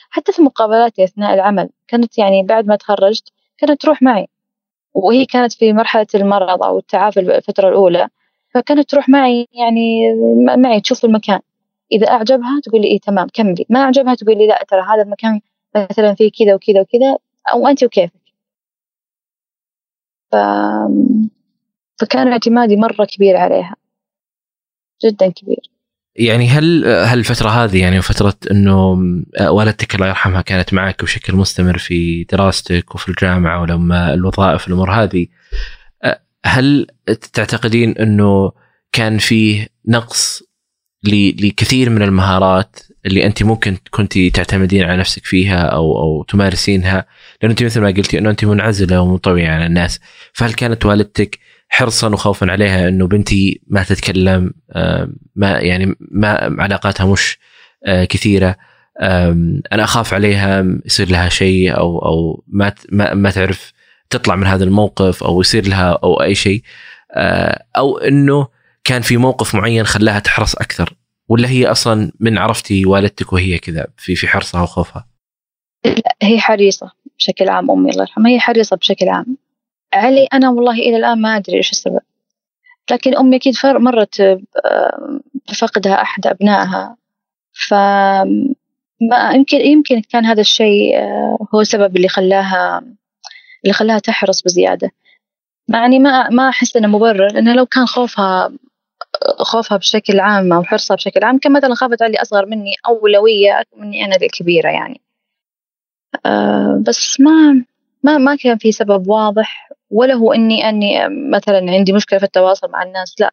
حتى في مقابلاتي أثناء العمل. كانت يعني بعد ما تخرجت كانت تروح معي. وهي كانت في مرحلة المرض أو التعافي الفترة الأولى. فكانت تروح معي يعني معي تشوف المكان. إذا أعجبها تقول لي إيه تمام كملي. ما أعجبها تقول لي لا ترى هذا المكان مثلا فيه كذا وكذا وكذا أو أنت وكيفك. ف... فكان اعتمادي مرة كبير عليها. جدا كبير. يعني هل هل الفترة هذه يعني فترة إنه والدتك الله يرحمها كانت معك بشكل مستمر في دراستك وفي الجامعة ولما الوظائف الأمور هذه هل تعتقدين إنه كان فيه نقص لكثير من المهارات اللي أنت ممكن كنت تعتمدين على نفسك فيها أو أو تمارسينها؟ لأنه أنت مثل ما قلتي إنه أنت منعزلة ومنطويه عن الناس. فهل كانت والدتك حرصا وخوفا عليها إنه بنتي ما تتكلم ما يعني ما علاقاتها مش آه، كثيرة. أنا أخاف عليها يصير لها شيء أو أو ما ما, ما تعرف تطلع من هذا الموقف أو يصير لها أو أي شيء. آه، أو إنه كان في موقف معين خلاها تحرص أكثر. ولا هي أصلا من عرفتي والدتك وهي كذا في في حرصها وخوفها؟ لا هي حريصة بشكل عام أمي الله يرحمها هي حريصة بشكل عام. علي أنا والله إلى الآن ما أدري إيش السبب. لكن أمي أكيد مرت بفقدها أحد أبنائها. ف ما يمكن يمكن كان هذا الشيء آه، هو السبب اللي خلاها اللي خلاها تحرص بزيادة. يعني ما ما أحس إنه مبرر لأنه لو كان خوفها خوفها بشكل عام أو حرصها بشكل عام كان مثلا خافت اللي أصغر مني أولوية مني أنا الكبيرة يعني. أه بس ما ما ما كان في سبب واضح ولا هو إني أني مثلا عندي مشكلة في التواصل مع الناس لا.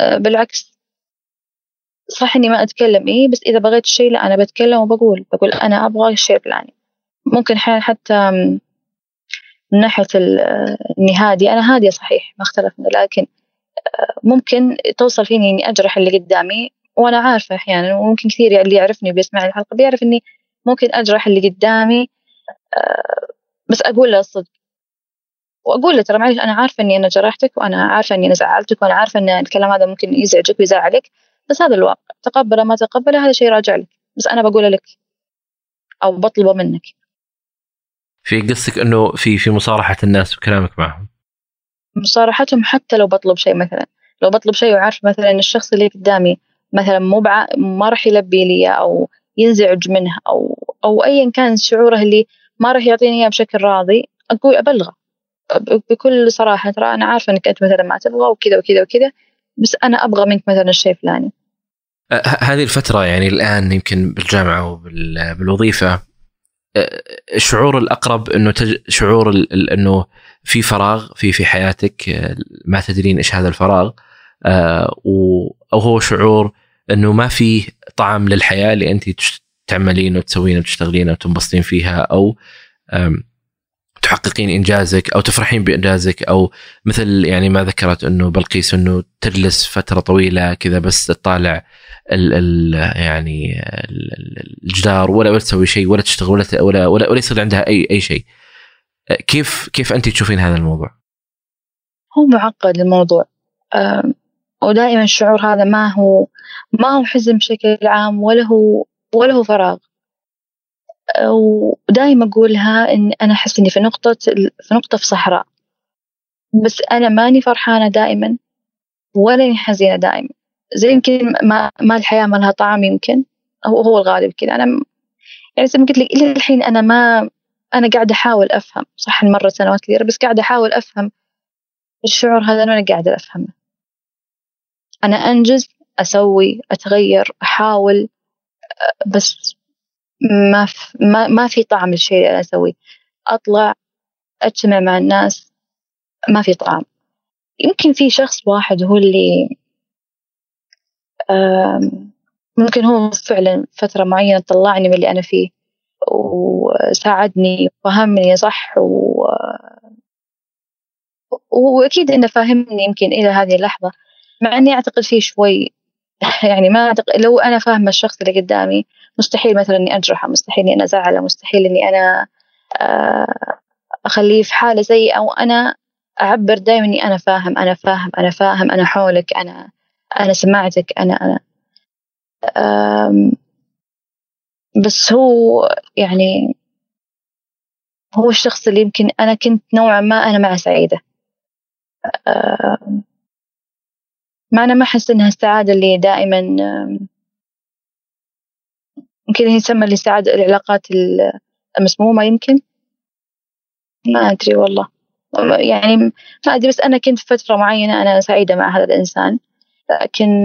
أه بالعكس. صح إني ما أتكلم إيه بس إذا بغيت شيء لا أنا بتكلم وبقول بقول أنا أبغى الشيء الفلاني. ممكن حتى من ناحية إني هادية. أنا هادية صحيح ما اختلفنا لكن ممكن توصل فيني إني أجرح اللي قدامي وأنا عارفة أحيانا وممكن كثير اللي يعرفني بيسمع الحلقة بيعرف إني ممكن أجرح اللي قدامي آه، بس أقول له الصدق. وأقول له ترى معلش أنا عارفة إني أنا جرحتك وأنا عارفة إني أنا زعلتك وأنا عارفة إن الكلام هذا ممكن يزعجك ويزعلك بس هذا الواقع تقبله ما تقبله هذا شيء راجع لك. بس أنا بقوله لك. أو بطلبه منك. في قصدك إنه في في مصارحة الناس وكلامك معهم؟ مصارحتهم حتى لو بطلب شيء مثلا. لو بطلب شيء وعارف مثلا الشخص اللي قدامي مثلا مو ما راح يلبي لي أو ينزعج منه أو أو ايا كان شعوره اللي ما راح يعطيني إياه بشكل راضي أقول أبلغه. بكل صراحة ترى أنا عارفة إنك أنت مثلا ما تبغى وكذا وكذا وكذا بس أنا أبغى منك مثلا الشيء الفلاني. هذه الفترة يعني الآن يمكن بالجامعة وبالوظيفة الشعور الأقرب أنه تج... شعور ال... أنه في فراغ في في حياتك ما تدرين إيش هذا الفراغ أو هو شعور أنه ما في طعم للحياة اللي أنت تعملين وتسوين وتشتغلين وتنبسطين فيها أو تحققين إنجازك أو تفرحين بإنجازك أو مثل يعني ما ذكرت إنه بلقيس إنه تجلس فترة طويلة كذا بس تطالع ال ال يعني الجدار ولا ولا تسوي شيء ولا تشتغل ولا ولا ولا, ولا يصير عندها أي أي شيء. كيف كيف أنت تشوفين هذا الموضوع؟ هو معقد الموضوع ودائما الشعور هذا ما هو ما هو حزن بشكل عام ولا هو ولا هو فراغ. ودائما أقولها إن أنا أحس إني في نقطة في نقطة في صحراء. بس أنا ماني فرحانة دائما ولا حزينة دائما زي يمكن ما, ما الحياة ما لها طعم يمكن هو هو الغالب كذا. أنا يعني زي ما قلت لك إلى الحين أنا ما أنا قاعدة أحاول أفهم. صح مرة سنوات كثيرة بس قاعدة أحاول أفهم الشعور هذا أنا قاعدة أفهمه. أنا أنجز أسوي أتغير أحاول. بس ما في ما, ما في طعم الشيء اللي أنا أسويه. أطلع أجتمع مع الناس ما في طعم. يمكن في شخص واحد هو اللي ممكن هو فعلا فترة معينة طلعني من اللي أنا فيه وساعدني وفهمني صح و... وأكيد إنه فاهمني يمكن إلى هذه اللحظة. مع إني أعتقد فيه شوي [LAUGHS] يعني ما أعتقد لو أنا فاهمة الشخص اللي قدامي مستحيل مثلا إني أجرحه مستحيل إني أنا أزعله مستحيل إني أنا آه، أخليه في حالة زي أو أنا أعبر دائما إني أنا فاهم أنا فاهم أنا فاهم أنا حولك أنا أنا سمعتك أنا أنا بس هو يعني هو الشخص اللي يمكن أنا كنت نوعا ما أنا معه سعيدة. مع أنا ما أحس إنها السعادة اللي دائما يمكن يسمى الاستعادة العلاقات المسمومة يمكن؟ ما أدري والله. يعني ما أدري بس أنا كنت فترة معينة أنا سعيدة مع هذا الإنسان لكن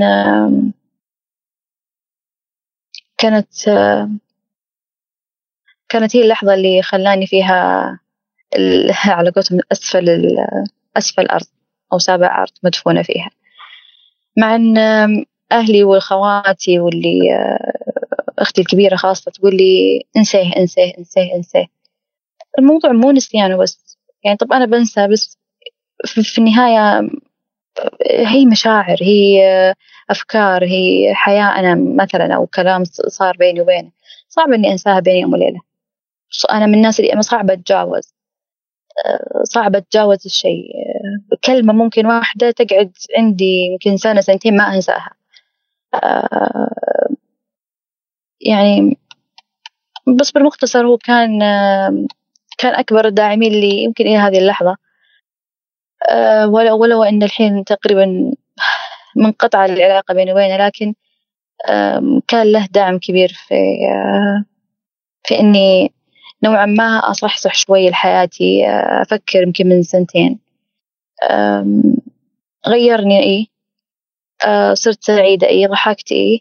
كانت كانت هي اللحظة اللي خلاني فيها [LAUGHS] على قولتهم أسفل أسفل الأرض أو سابع أرض مدفونة فيها. مع أن أهلي وخواتي واللي أختي الكبيرة خاصة تقول لي انسيه انسيه انسيه انسيه الموضوع مو نسيانه بس. يعني طب أنا بنسى بس في النهاية هي مشاعر هي أفكار هي حياة أنا مثلا أو كلام صار بيني وبينه. صعب إني أنساها بين يوم وليلة. أنا من الناس اللي صعب أتجاوز. صعب أتجاوز الشيء. كلمة ممكن واحدة تقعد عندي يمكن سنة سنتين ما أنساها. يعني بس بالمختصر هو كان كان أكبر الداعمين لي يمكن إلى هذه اللحظة. آه، ولو ولو أن الحين تقريبا منقطعة العلاقة بيني وبينه لكن كان له دعم كبير في آه، في إني نوعا ما أصحصح شوي لحياتي آه، أفكر يمكن من سنتين. غيرني إيه صرت سعيدة إيه ضحكت إيه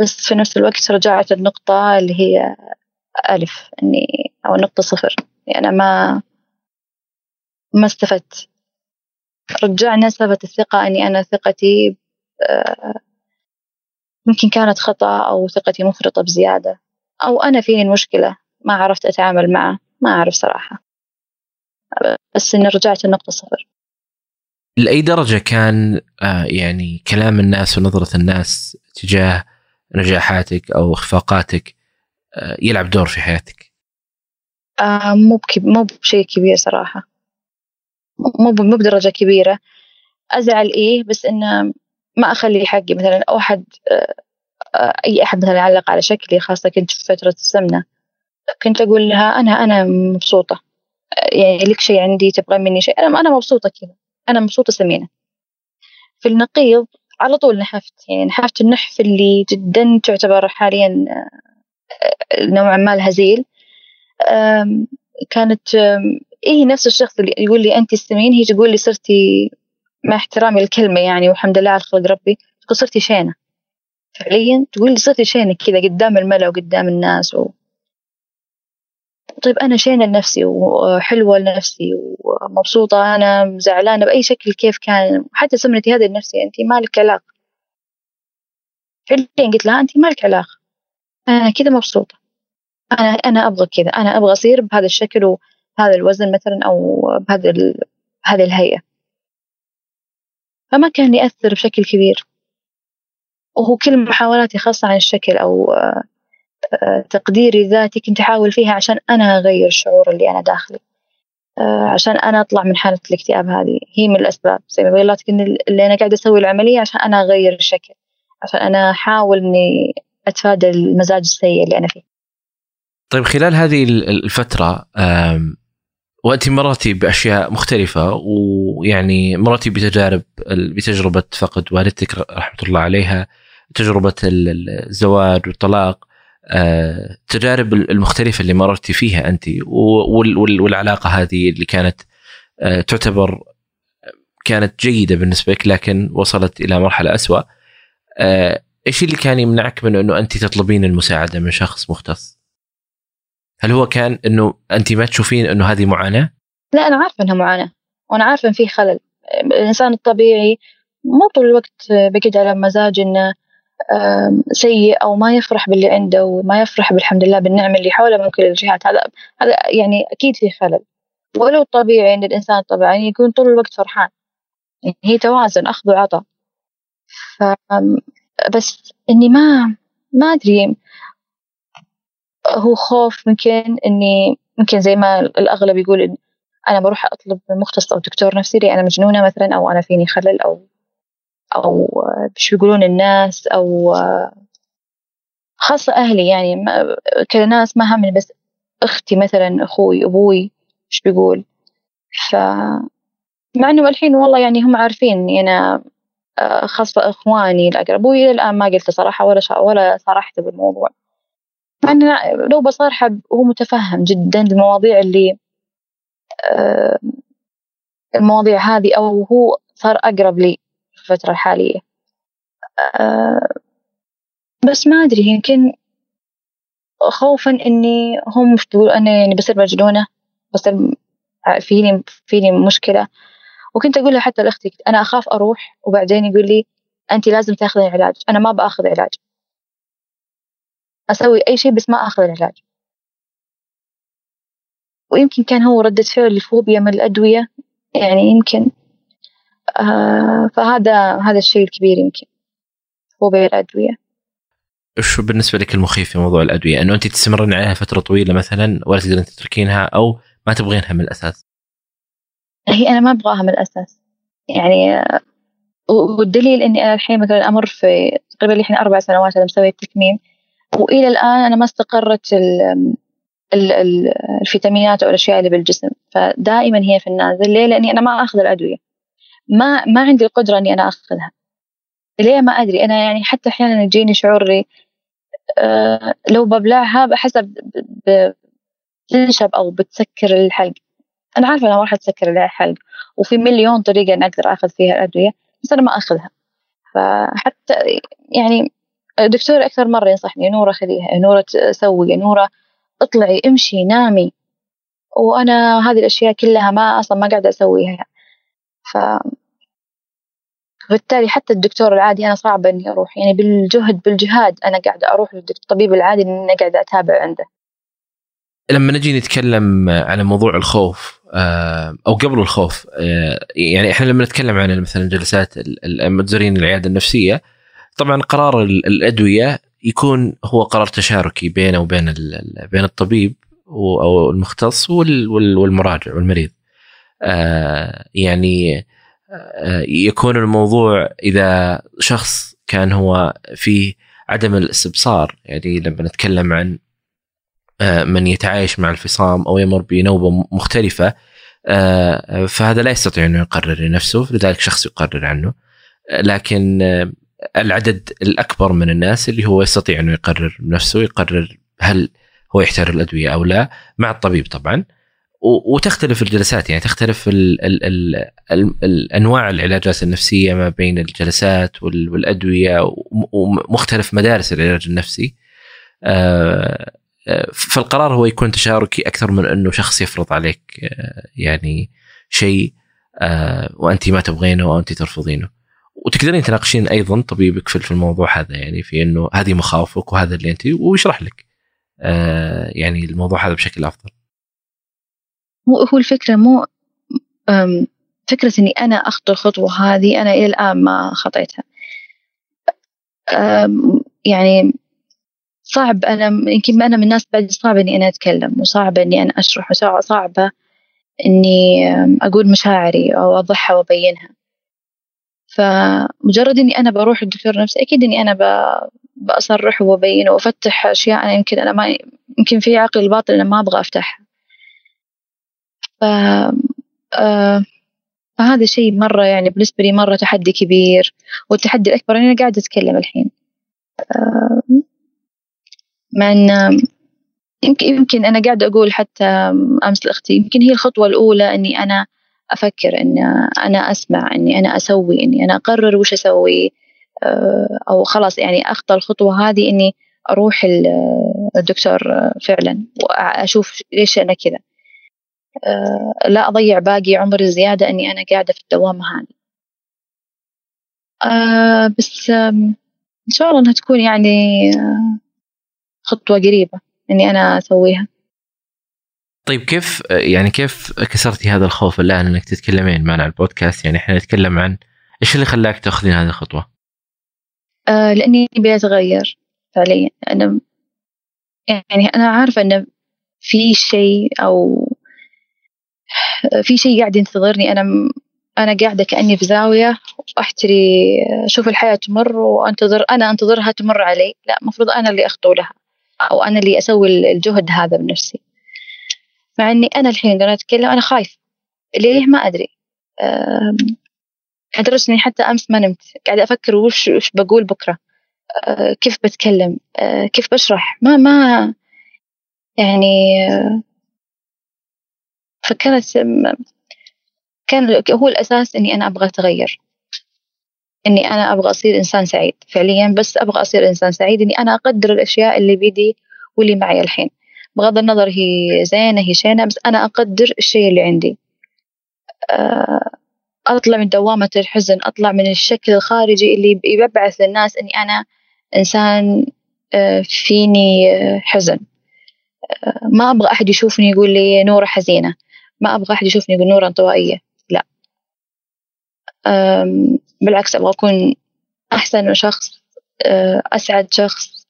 بس في نفس الوقت رجعت النقطة اللي هي ألف إني أو النقطة صفر. يعني أنا ما ما استفدت. رجعنا ثبت الثقة إني أنا ثقتي ممكن كانت خطأ أو ثقتي مفرطة بزيادة أو أنا فيني المشكلة ما عرفت أتعامل معه ما أعرف صراحة. بس إني رجعت النقطة صفر. لأي درجة كان آه، يعني كلام الناس ونظرة الناس تجاه نجاحاتك أو إخفاقاتك آه، يلعب دور في حياتك؟ آه مو مو بشيء كبير صراحة. مو مو بدرجة كبيرة. أزعل إيه بس إنه ما أخلي حقي مثلا أو أحد آه، أي أحد مثلا يعلق على شكلي خاصة كنت في فترة السمنة. كنت أقول لها أنا أنا مبسوطة. يعني لك شيء عندي تبغى مني شيء أنا أنا مبسوطة كذا. أنا مبسوطة سمينة. في النقيض على طول نحفت يعني نحفت النحف اللي جدا تعتبر حاليا آه، نوعا ما الهزيل. كانت إيه نفس الشخص اللي يقول لي أنت السمين هي تقول لي صرتي مع احترامي الكلمة يعني والحمد لله على خلق ربي تقول صرتي شينة. فعليا تقول لي صرتي شينة كذا قدام الملأ وقدام الناس و... طيب أنا شينة لنفسي وحلوة لنفسي ومبسوطة أنا زعلانة بأي شكل كيف كان حتى سمنتي هذه لنفسي أنت مالك علاقة. فعليا قلت لها أنت مالك علاقة. أنا كذا مبسوطة. أنا أنا أبغى كذا. أنا أبغى أصير بهذا الشكل وهذا الوزن مثلا أو بهذا هذه الهيئة. فما كان يأثر بشكل كبير. وهو كل محاولاتي خاصة عن الشكل أو تقديري ذاتي كنت أحاول فيها عشان أنا أغير الشعور اللي أنا داخلي. آه، عشان أنا أطلع من حالة الاكتئاب هذه. هي من الأسباب. زي ما قلت اللي أنا قاعدة أسوي العملية عشان أنا أغير الشكل. عشان أنا أحاول إني أتفادى المزاج السيء اللي أنا فيه. طيب خلال هذه الفترة وأنت مرتي بأشياء مختلفة ويعني مرتي بتجارب بتجربة فقد والدتك رحمة الله عليها تجربة الزواج والطلاق. التجارب آه، المختلفة اللي مررتي فيها أنت والعلاقة هذه اللي كانت آه، تعتبر كانت جيدة بالنسبة لك لكن وصلت إلى مرحلة أسوأ آه، إيش اللي كان يمنعك من أنه أنت تطلبين المساعدة من شخص مختص؟ هل هو كان أنه أنت ما تشوفين أنه هذه معاناة؟ لا أنا عارفة أنها معاناة وأنا عارفة أن في خلل الإنسان الطبيعي مو طول الوقت بقعد على مزاج إنه سيء أو ما يفرح باللي عنده وما يفرح بالحمد لله بالنعمة اللي حوله من كل الجهات. هذا هذا يعني أكيد في خلل. ولو طبيعي إن الإنسان الطبيعي يكون طول الوقت فرحان. يعني هي توازن أخذ وعطاء. ف بس إني ما ما أدري. هو خوف ممكن إني ممكن زي ما الأغلب يقول إن أنا بروح أطلب مختص أو دكتور نفسي لي أنا مجنونة مثلا أو أنا فيني خلل أو أو شو يقولون الناس أو خاصة أهلي يعني كناس ما همني بس أختي مثلا أخوي أبوي إيش بيقول؟ ف مع إنه الحين والله يعني هم عارفين أنا خاصة إخواني الأقرب أبوي الآن ما قلت صراحة ولا شا ولا صارحته بالموضوع. مع إنه لو بصارحه هو متفهم جدا المواضيع اللي المواضيع هذه أو هو صار أقرب لي. الفترة الحالية. أه بس ما أدري يمكن خوفا إني هم بيقولوا أنا يعني بصير مجنونة بصير فيني فيني مشكلة. وكنت أقول له حتى لأختي أنا أخاف أروح وبعدين يقول لي أنت لازم تاخذي علاج. أنا ما بأخذ علاج. أسوي أي شيء بس ما أخذ العلاج. ويمكن كان هو ردة فعل الفوبيا من الأدوية يعني يمكن فهذا هذا الشيء الكبير يمكن فوبيا الأدوية شو بالنسبة لك المخيف في موضوع الأدوية؟ أنه أنت تستمرين عليها فترة طويلة مثلا ولا تقدرين تتركينها أو ما تبغينها من الأساس؟ هي أنا ما أبغاها من الأساس يعني والدليل إني أنا الحين مثلا أمر في تقريبا الحين أربع سنوات أنا مسوية التكميم وإلى الآن أنا ما استقرت الفيتامينات أو الأشياء اللي بالجسم فدائما هي في النازل ليه؟ لأني أنا ما أخذ الأدوية ما ما عندي القدرة إني أنا أخذها. ليه ما أدري؟ أنا يعني حتى أحيانا يجيني شعور أه لو ببلعها بحسب بتنشب أو بتسكر الحلق. أنا عارفة أنا ما راح تسكر الحلق وفي مليون طريقة إن أقدر آخذ فيها الأدوية بس أنا ما أخذها. فحتى يعني الدكتور أكثر مرة ينصحني نورة خذيها نورة سوي نورة اطلعي امشي نامي. وأنا هذه الأشياء كلها ما أصلا ما قاعدة أسويها. ف بالتالي حتى الدكتور العادي أنا صعب إني أروح يعني بالجهد بالجهاد أنا قاعدة أروح للطبيب العادي إني أنا قاعدة أتابع عنده. لما نجي نتكلم على موضوع الخوف آه، أو قبل الخوف آه، يعني إحنا لما نتكلم عن مثلا جلسات المتزورين العياده النفسية طبعا قرار الأدوية يكون هو قرار تشاركي بينه وبين بين الطبيب أو المختص والمراجع والمريض. يعني آه، يكون الموضوع إذا شخص كان هو في عدم الاستبصار يعني لما نتكلم عن آه، من يتعايش مع الفصام أو يمر بنوبة مختلفة فهذا لا يستطيع انه يقرر لنفسه لذلك شخص يقرر عنه. لكن العدد الأكبر من الناس اللي هو يستطيع انه يقرر بنفسه يقرر هل هو يحتاج الأدوية أو لا مع الطبيب طبعا. وتختلف الجلسات يعني تختلف ال ال ال ال الأنواع العلاجات النفسية ما بين الجلسات والأدوية ومختلف مدارس العلاج النفسي. آه، آه، فالقرار هو يكون تشاركي أكثر من أنه شخص يفرض عليك آه، يعني شيء وأنت ما تبغينه أو أنت ترفضينه. وتقدرين تناقشين أيضا طبيبك في الموضوع هذا يعني في أنه هذه مخاوفك وهذا اللي أنت ويشرح لك يعني الموضوع هذا بشكل أفضل. هو هو الفكرة مو فكرة إني أنا أخطو الخطوة هذه أنا إلى الآن ما خطيتها. يعني صعب أنا يمكن أنا من الناس بعد صعب إني أنا أتكلم وصعب إني أنا أشرح وصعبة إني أقول مشاعري أو أوضحها وأبينها. فمجرد إني أنا بروح الدكتور نفسي أكيد إني أنا بأصرح وأبين وأفتح أشياء أنا يمكن أنا ما يمكن في عقل الباطن أنا ما أبغى أفتحها. ف آه فهذا شيء مرة يعني بالنسبة لي مرة تحدي كبير والتحدي الأكبر أنا قاعدة أتكلم الحين. آه مع أن يمكن يمكن أنا قاعدة أقول حتى أمس لأختي يمكن هي الخطوة الأولى إني أنا أفكر إن أنا أسمع إني أنا أسوي إني أنا أقرر وش أسوي. آه أو خلاص يعني أخطى الخطوة هذه إني أروح الدكتور فعلا وأشوف ليش أنا كذا. لا أضيع باقي عمري زيادة أني أنا قاعدة في الدوامة هذه. آه، بس إن شاء الله أنها تكون يعني آه، خطوة قريبة إني أنا أسويها. طيب كيف يعني كيف كسرتي هذا الخوف الآن إنك تتكلمين معنا على البودكاست؟ يعني إحنا نتكلم عن إيش اللي خلاك تأخذين هذه الخطوة؟ آه لأني أبي أتغير فعليا. أنا يعني أنا عارفة أن في شيء أو في شيء قاعد ينتظرني. أنا أنا قاعدة كأني في زاوية وأحتري أشوف الحياة تمر وأنتظر أنا أنتظرها تمر علي. لا المفروض أنا اللي أخطو لها أو أنا اللي أسوي الجهد هذا بنفسي. مع إني أنا الحين لما أتكلم أنا خايف. ليه؟ ما أدري. لدرجة إني حتى أمس ما نمت. قاعدة أفكر وش وش بقول بكرة. أه، كيف بتكلم؟ أه، كيف بشرح؟ ما ما يعني فكانت كان هو الأساس إني أنا أبغى أتغير. إني أنا أبغى أصير إنسان سعيد. فعليا بس أبغى أصير إنسان سعيد إني أنا أقدر الأشياء اللي بيدي واللي معي الحين. بغض النظر هي زينة هي شينة بس أنا أقدر الشيء اللي عندي. آه، أطلع من دوامة الحزن أطلع من الشكل الخارجي اللي يبعث للناس إني أنا إنسان آه، فيني آه، حزن. ما أبغى أحد يشوفني يقول لي نورة حزينة. ما أبغى أحد يشوفني يقول نورة انطوائية لا. بالعكس أبغى أكون أحسن شخص أه، أسعد شخص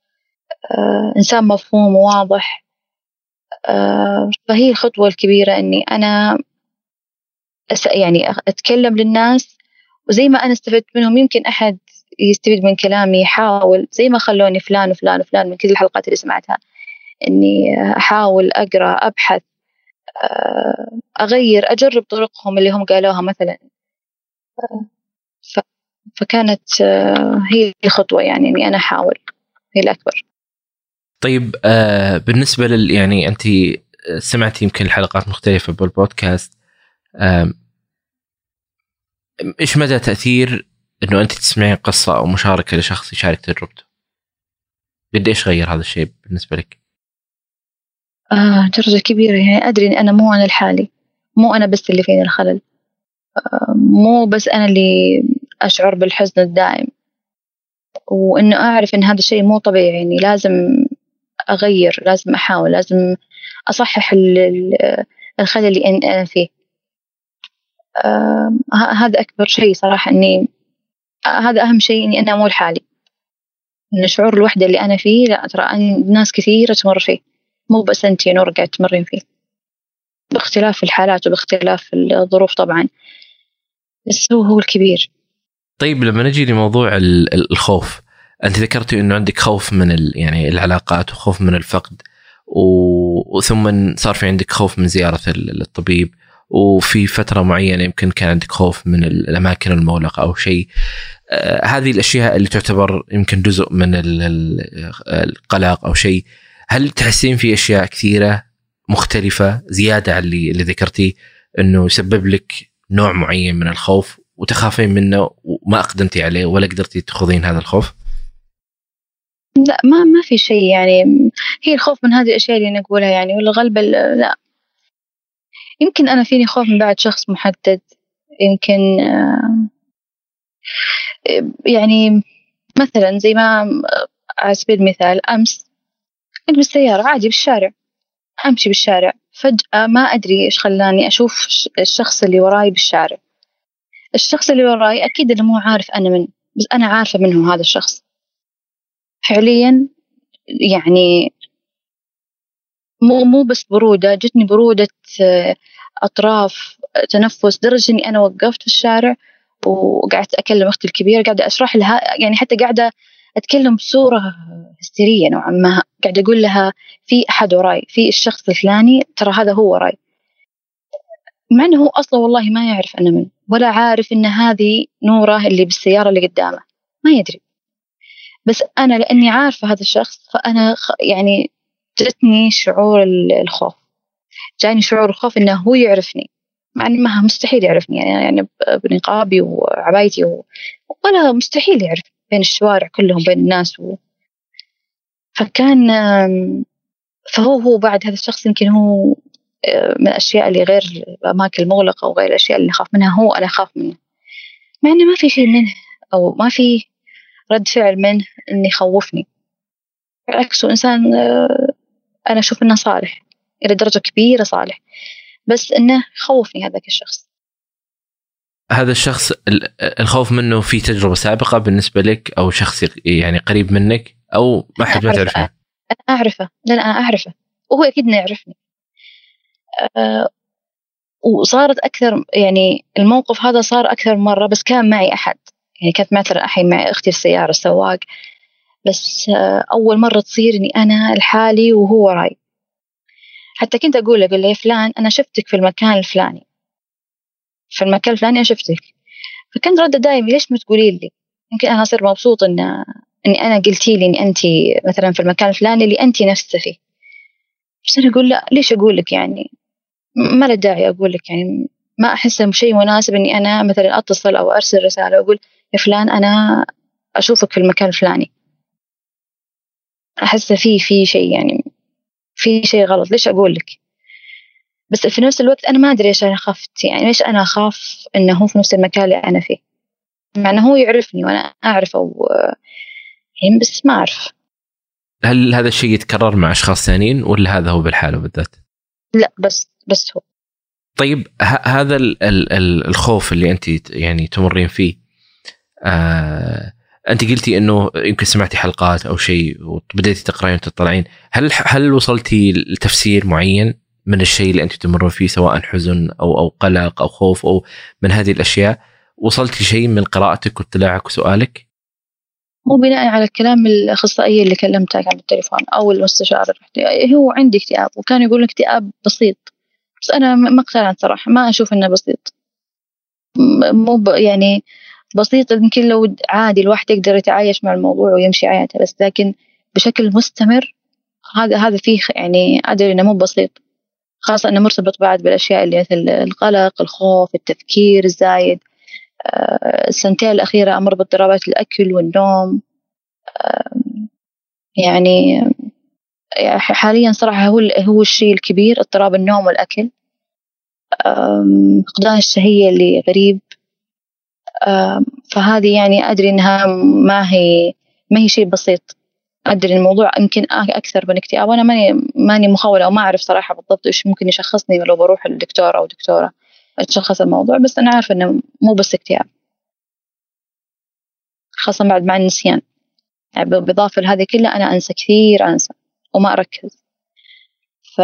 أه، إنسان مفهوم وواضح. أه، فهي الخطوة الكبيرة إني أنا يعني أتكلم للناس وزي ما أنا استفدت منهم يمكن أحد يستفيد من كلامي يحاول زي ما خلوني فلان وفلان وفلان من كل الحلقات اللي سمعتها إني أحاول أقرأ أبحث أغير أجرب طرقهم اللي هم قالوها مثلا فكانت آه، هي الخطوة يعني إني أنا أحاول هي الأكبر طيب آه بالنسبة لل يعني أنت سمعتي يمكن الحلقات مختلفة بالبودكاست آه إيش مدى تأثير إنه أنت تسمعين قصة أو مشاركة لشخص يشارك تجربته؟ قديش غير هذا الشيء بالنسبة لك؟ آه درجة كبيرة. يعني أدري إن أنا مو أنا الحالي. مو أنا بس اللي فيني الخلل. آه مو بس أنا اللي أشعر بالحزن الدائم. وإنه أعرف إن هذا الشيء مو طبيعي. يعني لازم أغير لازم أحاول لازم أصحح الخلل اللي أنا فيه. آه هذا أكبر شيء صراحة إني هذا أهم شيء إني أنا مو لحالي إن شعور الوحدة اللي أنا فيه لا ترى ناس كثيرة تمر فيه. مو بس أنت يا نور قاعد تمرين فيه. باختلاف الحالات وباختلاف الظروف طبعا. بس هو هو الكبير. طيب لما نجي لموضوع الخوف أنت ذكرتي إنه عندك خوف من يعني العلاقات وخوف من الفقد وثم صار في عندك خوف من زيارة الطبيب وفي فترة معينة يمكن كان عندك خوف من الأماكن المغلقة أو شيء. آه هذه الأشياء اللي تعتبر يمكن جزء من القلق أو شيء. هل تحسين في أشياء كثيرة مختلفة زيادة على اللي, اللي ذكرتيه إنه يسبب لك نوع معين من الخوف وتخافين منه وما أقدمتي عليه ولا قدرتي تخوضين هذا الخوف؟ لا ما ما في شيء يعني. هي الخوف من هذه الأشياء اللي نقولها يعني ولا غالبا لا. يمكن أنا فيني خوف من بعد شخص محدد. يمكن آه، يعني مثلا زي ما على سبيل المثال أمس كنت بالسيارة عادي بالشارع. أمشي بالشارع. فجأة ما أدري إيش خلاني أشوف الشخص اللي وراي بالشارع. الشخص اللي وراي أكيد إنه مو عارف أنا من بس أنا عارفة منه هذا الشخص. فعليا يعني مو مو بس برودة جتني برودة آه، أطراف تنفس لدرجة إني أنا وقفت في الشارع وقعدت أكلم أختي الكبيرة قاعدة أشرح لها يعني حتى قاعدة أتكلم بصورة هستيرية نوعا ما. قاعدة أقول لها في أحد وراي في الشخص الفلاني ترى هذا هو وراي. مع أنه هو؟ أصلا والله ما يعرف أنا من ولا عارف إن هذه نورة اللي بالسيارة اللي قدامه. ما يدري. بس أنا لأني عارفة هذا الشخص فأنا يعني جتني شعور الخوف. جاني شعور الخوف إنه هو يعرفني. مع ما مستحيل يعرفني يعني, يعني بنقابي وعبايتي و... ولا مستحيل يعرف بين الشوارع كلهم بين الناس و... فكان فهو هو بعد هذا الشخص يمكن هو آه، من الأشياء اللي غير الأماكن المغلقة وغير الأشياء اللي أخاف منها هو أنا أخاف منه. مع إنه ما في شيء منه أو ما في رد فعل منه إنه يخوفني. بالعكس إنسان آه، أنا أشوف إنه صالح إلى درجة كبيرة صالح. بس إنه خوفني هذاك الشخص. هذا الشخص الخوف منه في تجربة سابقة بالنسبة لك أو شخص يعني قريب منك أو ما حد ما تعرفه؟ لا لا أنا أعرفه. وهو أكيد إنه يعرفني. أه وصارت أكثر يعني الموقف هذا صار أكثر مرة بس كان معي أحد. يعني كانت مثلا الحين مع أختي السيارة السواق. بس أه أول مرة تصير إني أنا لحالي وهو وراي حتى كنت أقول له أقول له يا فلان أنا شفتك في المكان الفلاني. في المكان الفلاني أنا شفتك. فكنت ردة دائما ليش ما تقولي لي؟ يمكن أنا أصير مبسوط إن إني أنا قلتي لي إني أنت مثلا في المكان الفلاني اللي أنت نفسه فيه. بس أنا أقول لا ليش أقول لك يعني؟ ما له داعي أقول لك يعني. ما أحس شيء مناسب إني أنا مثلا أتصل أو أرسل رسالة وأقول يا فلان أنا أشوفك في المكان الفلاني. أحس في في شيء يعني في شيء غلط. ليش أقول لك؟ بس في نفس الوقت أنا ما أدري إيش أنا خفت يعني ليش أنا أخاف إنه هو في نفس المكان اللي أنا فيه. مع إنه هو يعرفني وأنا أعرفه و... يعني بس ما أعرف. هل هذا الشيء يتكرر مع أشخاص ثانيين ولا هذا هو بالحالة بالذات؟ لا بس بس هو. طيب هذا ال ال الخوف اللي أنت يعني تمرين فيه آه أنت قلتي إنه يمكن سمعتي حلقات أو شيء وبديتي تقرأين وتطلعين. هل هل وصلتي لتفسير معين؟ من الشيء اللي انت تمرون فيه سواء حزن أو أو قلق أو خوف أو من هذه الأشياء. وصلتي شيء من قراءتك واطلاعك وسؤالك؟ مو بناء على كلام الأخصائية اللي كلمتها كان بالتليفون أو المستشار هو عندي اكتئاب وكان يقول اكتئاب بسيط. بس أنا ما اقتنعت صراحة ما أشوف إنه بسيط. مو يعني بسيط يمكن لو عادي الواحد يقدر يتعايش مع الموضوع ويمشي حياته بس لكن بشكل مستمر هذا هذا فيه يعني أدري إنه مو بسيط. خاصة إنه مرتبط بعد بالأشياء اللي مثل القلق الخوف التفكير الزايد. آه، السنتين الأخيرة أمر باضطرابات الأكل والنوم. يعني حاليا صراحة هو هو الشيء الكبير اضطراب النوم والأكل. فقدان الشهية اللي غريب. فهذه يعني أدري إنها ما هي ما هي شيء بسيط. أدري الموضوع يمكن أكثر من اكتئاب. وأنا ماني ماني مخولة وما أعرف صراحة بالضبط إيش ممكن يشخصني لو بروح للدكتور أو دكتورة أتشخص الموضوع بس أنا عارفة إنه مو بس اكتئاب. خاصة بعد مع النسيان. يعني بالإضافة لهذه كلها أنا أنسى كثير أنسى وما أركز. ف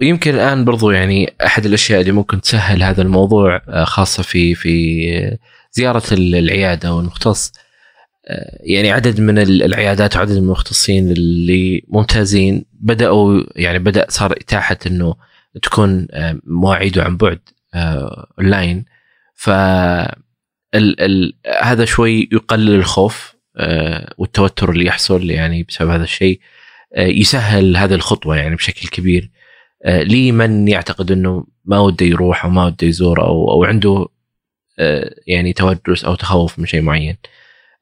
ويمكن الآن برضو يعني أحد الأشياء اللي ممكن تسهل هذا الموضوع آه، خاصة في في زيارة العيادة والمختص يعني عدد من العيادات وعدد من المختصين اللي ممتازين بدأوا يعني بدأ صار إتاحة إنه تكون آه، مواعيده عن بعد اونلاين ف هذا شوي يقلل الخوف والتوتر اللي يحصل يعني بسبب هذا الشيء يسهل هذه الخطوة يعني بشكل كبير لمن يعتقد إنه ما وده يروح أو ما وده يزور أو أو عنده يعني توجس أو تخوف من شيء معين.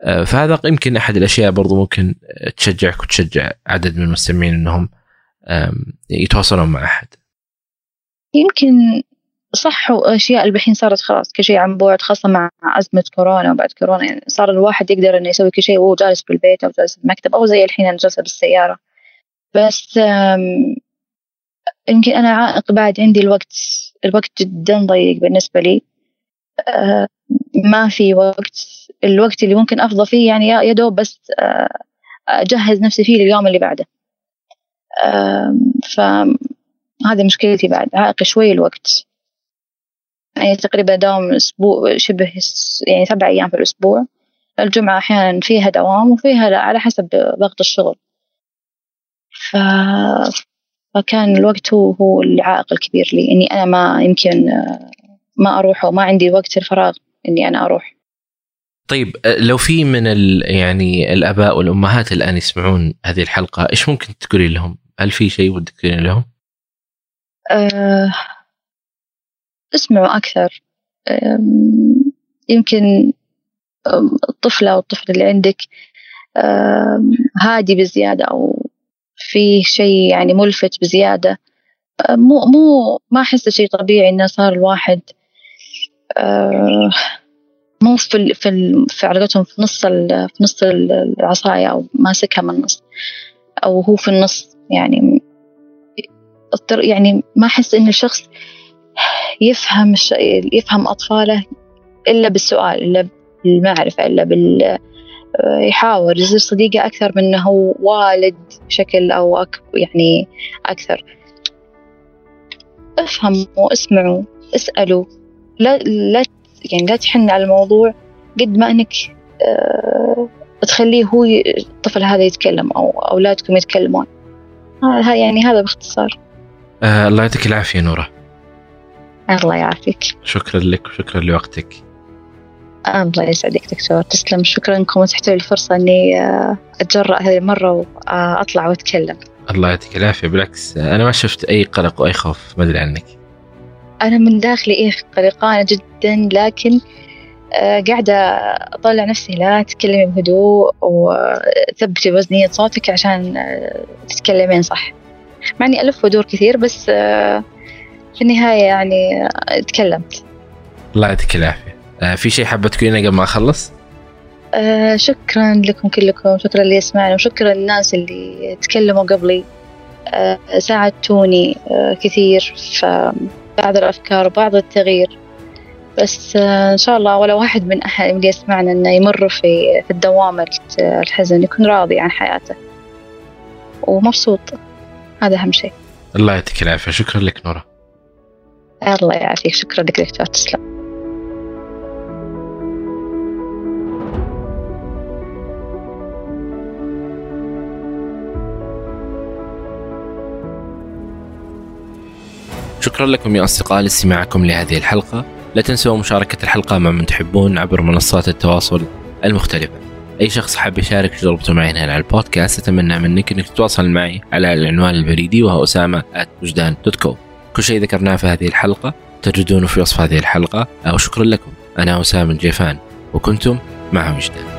فهذا يمكن أحد الأشياء برضو ممكن تشجعك وتشجع عدد من المستمعين إنهم يتواصلون مع أحد. يمكن صح وأشياء الحين صارت خلاص كل شيء عن بعد خاصة مع ازمه كورونا وبعد كورونا يعني صار الواحد يقدر إنه يسوي كل شيء وهو جالس بالبيت أو جالس بالمكتب أو زي الحين أنا جالسة بالسيارة بس يمكن أنا عائق بعد عندي الوقت الوقت جدا ضيق بالنسبة لي ما في وقت الوقت اللي ممكن أفضى فيه يعني يا دوب بس أجهز نفسي فيه لليوم اللي بعده. فهذه مشكلتي بعد عائق شوي الوقت. يعني تقريبا داوم أسبوع شبه يعني سبع أيام في الأسبوع. الجمعة أحيانا فيها دوام وفيها لا على حسب ضغط الشغل. ف... فكان الوقت هو هو العائق الكبير لي إني أنا ما يمكن ما أروح وما عندي وقت الفراغ إني أنا أروح طيب لو في من ال يعني الآباء والأمهات الآن يسمعون هذه الحلقة إيش ممكن تقولي لهم؟ هل في شيء ودك تقولي لهم؟ أه اسمعوا أكثر يمكن الطفلة أو الطفل اللي عندك هادي بزيادة أو في شيء يعني ملفت بزيادة مو مو ما أحسه شيء طبيعي إنه صار الواحد مو في في في علاقتهم في نص في نص العصاية أو ماسكها من النص أو هو في النص. يعني يعني ما أحس إن الشخص يفهم يفهم أطفاله إلا بالسؤال إلا بالمعرفة إلا بال يحاول يصير صديقه أكثر من أنه والد بشكل أو أك يعني أكثر. افهموا اسمعوا اسألوا. لا لا يعني لا تحن على الموضوع قد ما أنك أه تخليه هو الطفل هذا يتكلم أو أولادكم يتكلمون. هذا يعني هذا باختصار. آه الله يعطيك العافية نورة. الله يعافيك. شكرا لك وشكرا لوقتك. الله يسعدك دكتور. تسلم. شكرا انكم اتحتوا لي الفرصة أني أتجرأ هذه المرة وأطلع وأتكلم. الله يعطيك العافية. بالعكس أنا ما شفت أي قلق وأي خوف ما أدري عنك. أنا من داخلي إيه قلقانة جدا لكن قاعدة أطلع نفسي لا تتكلمي بهدوء وثبتي وزنية صوتك عشان تتكلمين صح. مع إني ألف ودور كثير بس في النهاية يعني تكلمت. الله يعطيك العافية. في شيء حابة تقولينه قبل ما أخلص؟ آه شكرا لكم كلكم شكرا اللي يسمعنا وشكرا للناس اللي تكلموا قبلي. آه ساعدتوني آه كثير في بعض الأفكار وبعض التغيير. بس آه إن شاء الله ولا واحد من أحد اللي يسمعنا إنه يمر في في الدوامة الحزن يكون راضي عن حياته. ومبسوط. هذا أهم شيء. الله يعطيك العافية. شكرا لك نورة الله يعافيك. شكرا لك دكتور. تسلم. شكرا لكم يا أصدقاء لاستماعكم لهذه الحلقة. لا تنسوا مشاركة الحلقة مع من تحبون عبر منصات التواصل المختلفة. أي شخص حاب يشارك تجربته معي هنا على البودكاست أتمنى منك أنك تتواصل معي على العنوان البريدي وهو أسامة وجدان دوت كل شيء ذكرناه في هذه الحلقة تجدونه في وصف هذه الحلقة. وشكرا لكم. أنا أسامة الجيفان وكنتم مع وجدان.